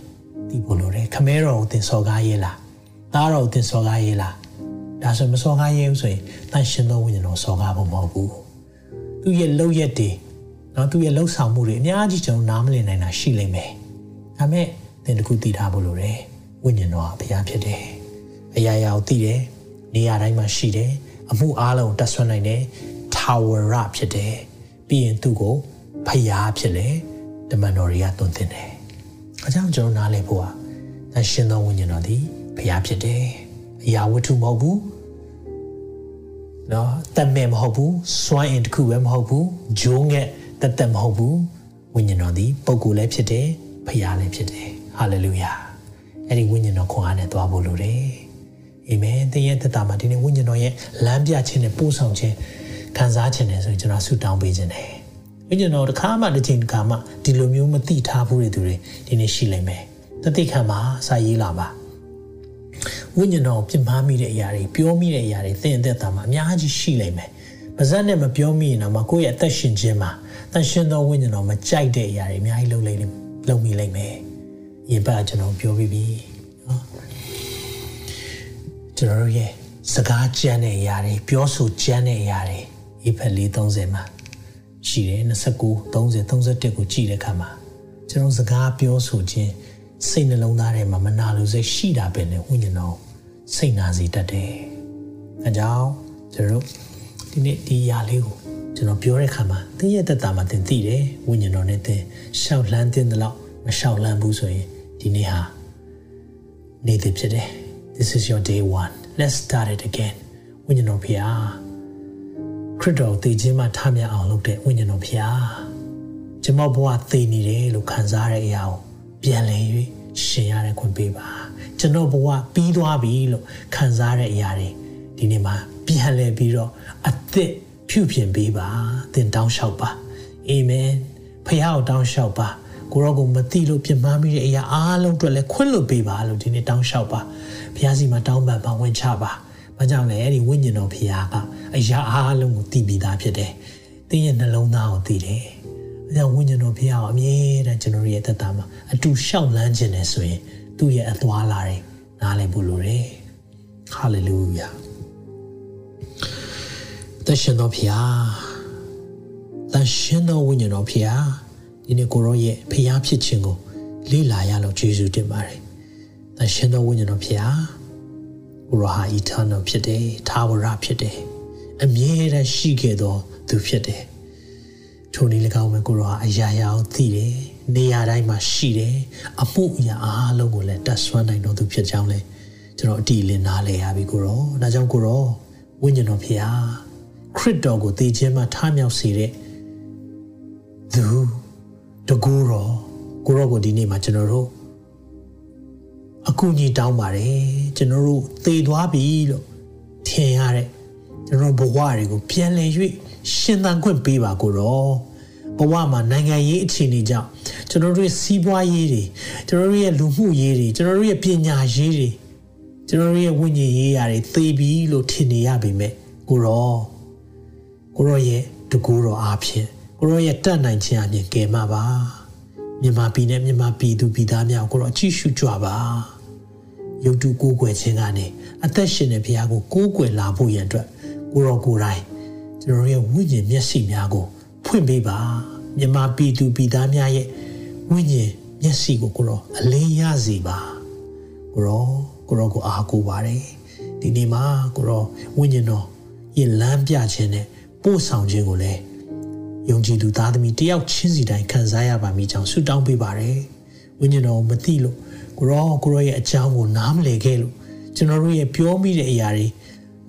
S2: သိဖို့လိုတယ်။ခမဲတော်ကိုသင်စော်ကားရေးလား။သားတော်ကိုသင်စော်ကားရေးလား။ဒါဆိုမစော်ကားရေးဘူးဆိုရင်တန်ရှင်သောဝိညာဉ်တော်စော်ကားဖို့မဟုတ်ဘူး။သူရဲ့လောက်ရက်တွေနော်သူရဲ့လှုပ်ဆောင်မှုတွေအများကြီးကျွန်တော်နားမလည်နိုင်တာရှိလိမ့်မယ်။ဒါမဲ့သင်တခုသိထားဖို့လိုတယ်။ဝိညာဉ်တော်ကဘုရားဖြစ်တယ်။ အရာရာကိုသိတယ်။နေရာတိုင်းမှာရှိတယ်။အမှုအားလုံးတတ်ဆွမ်းနိုင်တယ်။ tower ဖြစ်တယ်။ပြီးရင်သူ့ကိုဖျားဖြစ်လေတမန်တော်တွေကသွန်သင်တယ်။အကြောင်းကျွန်တော်နားလည်ဖို့ဟာသရှင်သောဝိညာဉ်တော်သည်ဖျားဖြစ်တယ်။အရာဝတ္ထုမဟုတ်ဘူး။နော်တမဲ့မဟုတ်ဘူး။စွမ်းအင်တစ်ခုပဲမဟုတ်ဘူး။ဂျိုးငက်တသက်မဟုတ်ဘူးဝိညာဉ်တော်သည်ပုဂ္ဂိုလ်လည်းဖြစ်တယ်ဖခင်လည်းဖြစ်တယ်ဟာလေလုယာအဲ့ဒီဝိညာဉ်တော်ခွန်အားနဲ့သွားဖို့လိုတယ် အာမင်သင်ရဲ့သက်တာမှာဒီနေ့ဝိညာဉ်တော်ရဲ့လမ်းပြခြင်းနဲ့ပို့ဆောင်ခြင်းခံစားခြင်းနဲ့ဆိုရင်ကျွန်တော်ဆုတောင်းပေးခြင်းတယ်ဝိညာဉ်တော်တစ်ခါမှတစ်ချိန်တစ်ခါမှဒီလိုမျိုးမသိထားဘူးတဲ့သူတွေဒီနေ့ရှိလိမ့်မယ်တသိခံမှာစာရေးလာပါဝိညာဉ်တော်ပြင်းမာမိတဲ့အရာတွေပြောမိတဲ့အရာတွေသင်အသက်တာမှာအများကြီးရှိလိမ့်မယ်ပါဇက်နဲ့မပြောမိရင်တော့မကိုယ့်ရဲ့အသက်ရှင်ခြင်းမှာတန်ရှင်သောဝိညာဉ်တော်မကြိုက်တဲ့အရာတွေအများကြီးလုပ်လိုက်လုပ်မိလိုက်မယ်ရင်ပတ်ကျွန်တော်ပြောပြီးပြီနော် ကျွန်တော်တို့ရဲ့စကားကြမ်းတဲ့အရာတွေပြောဆိုကြမ်းတဲ့အရာတွေဧဖက်430မှာရှိတယ်29 30 31ကိုကြည့်တဲ့အခါမှာကျွန်တော်စကားပြောဆိုခြင်းစိတ်နှလုံးသားထဲမှာမနာလိုစိတ်ရှိတာပဲလေဝိညာဉ်တော်စိတ်နာစေတတ်တယ်။အဲကြောင့်ကျွန်တော်ဒီနေ့ဒီຢာလေးကိုကျွန်တော်ပြောတဲ့အခါမှာသင်ရဲ့တက်တာမှာသင်သိတယ်ဝိညာဉ်တော်နဲ့သင်ရှောက်လှမ်းတဲ့လောက်မရှောက်လှမ်းဘူးဆိုရင်ဒီနေ့ဟာနေ့တည်ဖြစ်တယ် This is your day 1 Let's start it again ဝိညာဉ်တော်ဖျားခရစ်တော်တည်ခြင်းမှာထားမြအောင်လုပ်တဲ့ဝိညာဉ်တော်ဖျားကျွန်မဘဝတည်နေတယ်လို့ခံစားရတဲ့အရာကိုပြန်လည်၍ရှင်ရတဲ့ခွင့်ပေးပါကျွန်တော်ဘဝပြီးသွားပြီလို့ခံစားရတဲ့အရာတွေဒီနေ့မှာပြန်လည်ပြီးတော့အသက်ဖြူပြင်ပေးပါသင်တောင်းလျှောက်ပါအာမင်ဖခင်ကိုတောင်းလျှောက်ပါကိုရောကိုမသိလို့ပြမမိတဲ့အရာအားလုံးအတွက်လည်းခွင့်လွှတ်ပေးပါလို့ဒီနေ့တောင်းလျှောက်ပါ ဘုရားစီမှာတောင်းပန်ပါဝင်ချပါဘာကြောင့်လဲအဲ့ဒီဝိညာဉ်တော်ဖခင်ကအရာအားလုံးကိုသိပြီးသားဖြစ်တယ်သင်ရဲ့နှလုံးသားကိုသိတယ်အဲကြောင့်ဝိညာဉ်တော်ဖခင်ကိုအမြဲတမ်းကျွန်တော်ရဲ့သက်တာမှာအတူရှောက်လန်းခြင်းနဲ့ဆိုရင်သူ့ရဲ့အသွားလာတွေနားလည်ဖို့လိုတယ်ဟာလေလုယာတရှင်တော်ဖျားတရှင်တော်ဝိညာဉ်တော်ဖျားဒီနေ့ကိုရောရဲ့ဖျားဖြစ်ခြင်းကိုလေ့လာရလို့ယေရှုတင်ပါတယ် တရှင်တော်ဝိညာဉ်တော်ဖျားကိုရောဟာ eternal ဖြစ်တယ်ထာဝရဖြစ်တယ်အမြဲတမ်းရှိခဲ့သောသူဖြစ်တယ်ထိုနည်း၎င်းပဲကိုရောဟာအရာရာကိုသိတယ်နေရာတိုင်းမှာရှိတယ်အမှုအရာအားလုံးကိုလည်းတတ်ဆွမ်းနိုင်တော်သူဖြစ်ကြောင်းလဲကျွန်တော်အတိအလင်းနားလည်ရပြီကိုရောဒါကြောင့်ကိုရောဝိညာဉ်တော်ဖျားခရစ်တော်ကိုသိခြင်းမှာထားမြောက်စေတဲ့သူတကူတော်ကိုရောကိုဒီနေ့မှာကျွန်တော်တို့ အကူအညီတောင်းပါတယ်ကျွန်တော်တို့သေသွားပြီလို့ထင်ရတဲ့ကျွန်တော်ဘဝတွေကိုပြန်လည်၍ရှင်သန်ခွင့်ပေးပါကိုရောဘဝမှာနိုင်ငံရေးအခြေအနေကြောင့်ကျွန်တော်တို့ရဲ့စီးပွားရေးတွေကျွန်တော်တို့ရဲ့လူမှုရေးတွေကျွန်တော်တို့ရဲ့ပညာရေးတွေကျွန်တော်တို့ရဲ့ဝိညာဉ်ရေးရာတွေသေပြီလို့ထင်နေရပေမဲ့ကိုရောကိုရောရဲ့တကူတော်အားဖြင့်ကိုရောရဲ့တတ်နိုင်ခြင်းအပြင်ကယ်မပါမြန်မာပြည်နဲ့မြန်မာပြည်သူပြည်သားများကိုရောအကြည့်ရှုကြပါ ရုပ်တုကိုးကွယ်ခြင်းကနေအသက်ရှင်တဲ့ဘုရားကိုကိုးကွယ်လာဖို့ရန်အတွက်ကိုရောကိုယ်တိုင်ကျွန်တော်ရဲ့ဝိညာဉ်မျက်စိများကိုဖွင့်ပေးပါမြန်မာပြည်သူပြည်သားများရဲ့ဝိညာဉ်မျက်စိကိုကိုရောအလင်းရစေပါကိုရောကိုရောကိုအားကိုးပါတယ်ဒီနေ့မှာကိုရောဝိညာဉ်တော်ရဲ့လမ်းပြခြင်းနဲ့ပို့ဆောင်ခြင်းကိုလည်းယုံကြည်သူသားသမီးတယောက်ချင်းစီတိုင်းခံစားရပါမိကြောင်းဆုတောင်းပေးပါတယ်ဝိညာဉ်တော်မသိလို့ ကိုရောကိုရောရဲ့အကြောင်းကိုနားမလည်ခဲ့လို့ကျွန်တော်တို့ရဲ့ပြောမိတဲ့အရာတွေ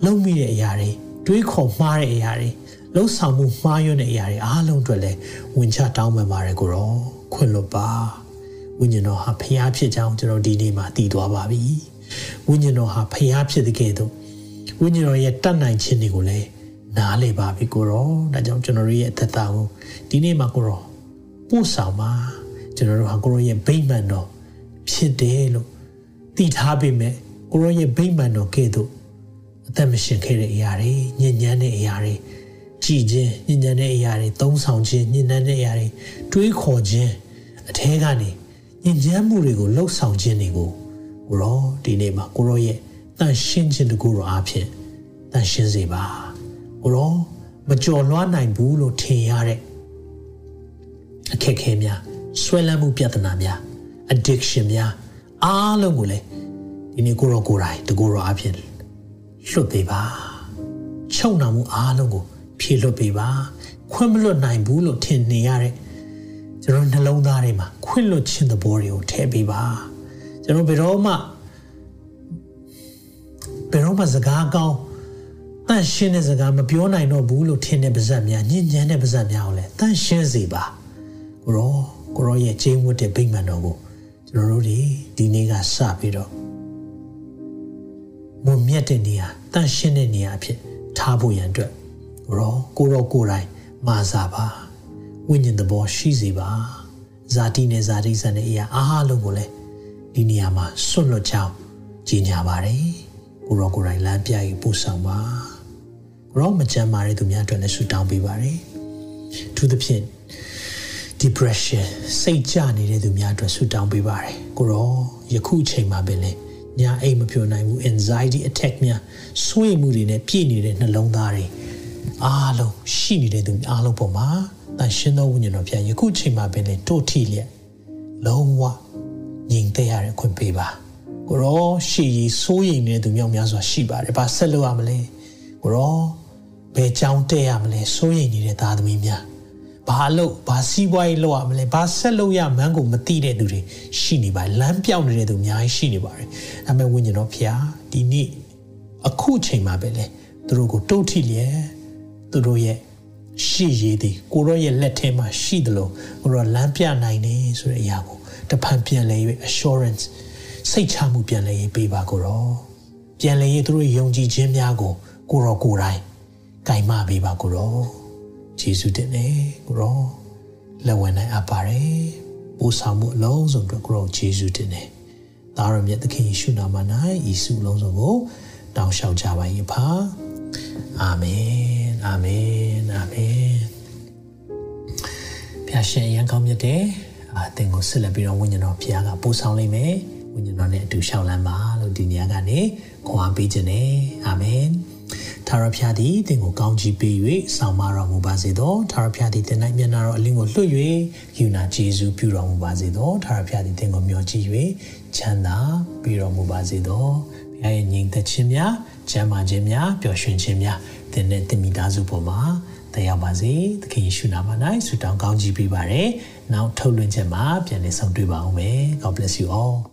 S2: လုပ်မိတဲ့အရာတွေတွေးခေါ်မှားတဲ့အရာတွေလှုပ်ဆောင်မှုမှားယွင်းတဲ့အရာတွေအားလုံးအတွက်လည်းဝင်ချတောင်းပန်ပါတယ်ကိုရောခွင့်လွတ်ပါဝိညာဉ်တော်ဟာဖျားဖြစ်ကြောင်းကျွန်တော်ဒီနေ့မှာသိသွားပါပြီဝိညာဉ်တော်ဟာဖျားဖြစ်တဲ့ကဲ့သို့ဝိညာဉ်တော်ရဲ့တတ်နိုင်ခြင်းတွေကိုလည်းနားလေပါပြီကိုရောဒါကြောင့်ကျွန်တော်ရဲ့အသက်တာကိုဒီနေ့မှာကိုရောပို့ဆောင်ပါကျွန်တော်တို့ဟာကိုရောရဲ့ဗိမာန်တော် ဖြစ်တယ်လို့သိထားပေမဲ့ကိုရောရဲ့ဗိမာန်တော်ကဲ့သို့အသက်မရှင်ခဲ့တဲ့အရာတွေညဉ့်ညမ်းတဲ့အရာတွေကြည်ခြင်းညဉ့်ညမ်းတဲ့အရာတွေသုံးဆောင်ခြင်းညဉ့်ညမ်းတဲ့အရာတွေတွေးခေါ်ခြင်းအထဲကနေညဉ့်ညမ်းမှုတွေကိုလှုပ်ဆောင်ခြင်းတွေကိုကိုရောဒီနေ့မှာကိုရောရဲ့တန်ရှင်းခြင်းတကူရောအားဖြင့်တန်ရှင်းစေပါကိုရောမကြော်လွှားနိုင်ဘူးလို့ထင်ရတဲ့အခက်အခဲများဆွဲလန်းမှုပြဿနာများ addiction များအားလုံးကိုလည်းဒီနေ့ကိုရောကိုယ်တိုင်တကူရောအဖြစ်လွတ်ပေးပါချုပ်နှောင်မှုအားလုံးကိုဖြေလွတ်ပေးပါခွင့်မလွတ်နိုင်ဘူးလို့ထင်နေရတဲ့ကျွန်တော်နှလုံးသားထဲမှာခွင့်လွတ်ခြင်းသဘောတွေကိုထည့်ပေးပါကျွန်တော်ဘယ်တော့မှဘယ်တော့မှစကားကောင်းတန့်ရှင်းတဲ့စကားမပြောနိုင်တော့ဘူးလို့ထင်တဲ့ပါဇက်များညဉ့်ညမ်းတဲ့ပါဇက်များကိုလည်းတန့်ရှင်းစေပါကိုရောကိုရောရဲ့ကျင်းဝတ်တဲ့ဗိမာန်တော်ကို ကျွန်တော်တို့ဒီဒီနေ့ကစပြီးတော့မုံမြတ်တဲ့နေရာတန့်ရှင်းတဲ့နေရာအဖြစ်ထားဖို့ရန်အတွက်ကိုရောကိုရောကိုယ်တိုင်မာစာပါဝိညာဉ်သဘောရှိစေပါဇာတိနဲ့ဇာတိဆန်တဲ့အရာအားလုံးကိုလည်းဒီနေရာမှာဆွတ်လွတ်ကြောင်းကြီးညာပါတယ်ကိုရောကိုယ်တိုင်လမ်းပြရေးပို့ဆောင်ပါရောမကြမ်းမာတဲ့သူများအတွက်လည်းဆုတောင်းပေးပါတယ်သူသဖြင့် depression စိတ်ကြနေတဲ့သူများအတွက်ဆုတောင်းပေးပါတယ်ကိုရောယခုအချိန်မှာပဲလေညာအိမ်မပြောနိုင်ဘူး anxiety attack များဆွေးမှုတွေနဲ့ပြည့်နေတဲ့နှလုံးသားတွေအားလုံးရှိနေတဲ့သူအားလုံးပေါ်မှာတန်ရှင်းသောဝိညာဉ်တော်ဖျားယခုအချိန်မှာပဲလေတိုးထီလျက်လုံးဝညီင်တဲ့ရတဲ့ခွင့်ပေးပါကိုရောရှည်ရည်စိုးရိမ်နေတဲ့သူမြောက်များစွာရှိပါတယ်ဘာဆက်လုပ်ရမလဲကိုရောဘယ်ကြောင်းတက်ရမလဲစိုးရိမ်နေတဲ့သားသမီးများ ဘာလို့ဘာစီးပွားရေးလုပ်ရမလဲဘာဆက်လုပ်ရမှန်းကိုမသိတဲ့သူတွေရှိနေပါလမ်းပြောင်းနေတဲ့သူအများကြီးရှိနေပါတယ်ဒါပေမဲ့ဝိညာဉ်တော်ဖျားဒီနေ့အခုချိန်မှာပဲလေသူတို့ကိုတုတ်ထိလျက်သူတို့ရဲ့ရှိရည်သည်ကိုရောရဲ့လက်ထဲမှာရှိတယ်လို့ကိုရောလမ်းပြနိုင်နေဆိုတဲ့အရာကိုတဖန်ပြန်လဲ၍ assurance စိတ်ချမှုပြန်လဲရေးပေးပါကိုရောပြန်လဲရေးသူတို့ယုံကြည်ခြင်းများကိုကိုရောကိုယ်တိုင်ကင်မပေးပါကိုရော ယေရှုတင်နေကိုရောလက်ဝင်နိုင်အပ်ပါတယ်ပို့ဆောင်မှုအလုံးစုံအတွက်ကိုရောယေရှုတင်နေသားရမြတ်သခင်ယေရှုနာမ၌ယေရှုအလုံးစုံကိုတောင်းလျှောက်ကြပါ၏ဖာအာမင်အာမင်အာမင်ဖျာရှင်ရန်ကောင်းမြတ်တယ်အာသင်ကိုဆက်လက်ပြီးတော့ဝိညာဉ်တော်ဖျားကပို့ဆောင်လိမ့်မယ်ဝိညာဉ်တော်နဲ့အတူရှောက်လန်းပါလို့ဒီနေရာကနေခွန်အားပေးခြင်းနဲ့အာမင် ထာဝရဘုရားသည်သင်ကိုကောင်းချီးပေး၍ဆောင်မတော်မူပါစေသောထာဝရဘုရားသည်သင်၌မျက်နာတော်အလင်းကိုလွှတ်၍ယူနာကျေးဇူးပြုတော်မူပါစေသောထာဝရဘုရားသည်သင်ကိုမျှော်ကြည့်၍ချမ်းသာပေးတော်မူပါစေသောဘုရားရဲ့ညီသက်ခြင်းများချမ်းသာခြင်းများပျော်ရွှင်ခြင်းများသင်နဲ့သင်မိသားစုပေါ်မှာတရားပါစေသခင်ယေရှုနာမ၌ဆုတောင်းကောင်းချီးပေးပါရယ်နောက်ထုတ်လွှင့်ချက်မှာပြန်လည်ဆုံတွေ့ပါအောင်မယ် God bless you all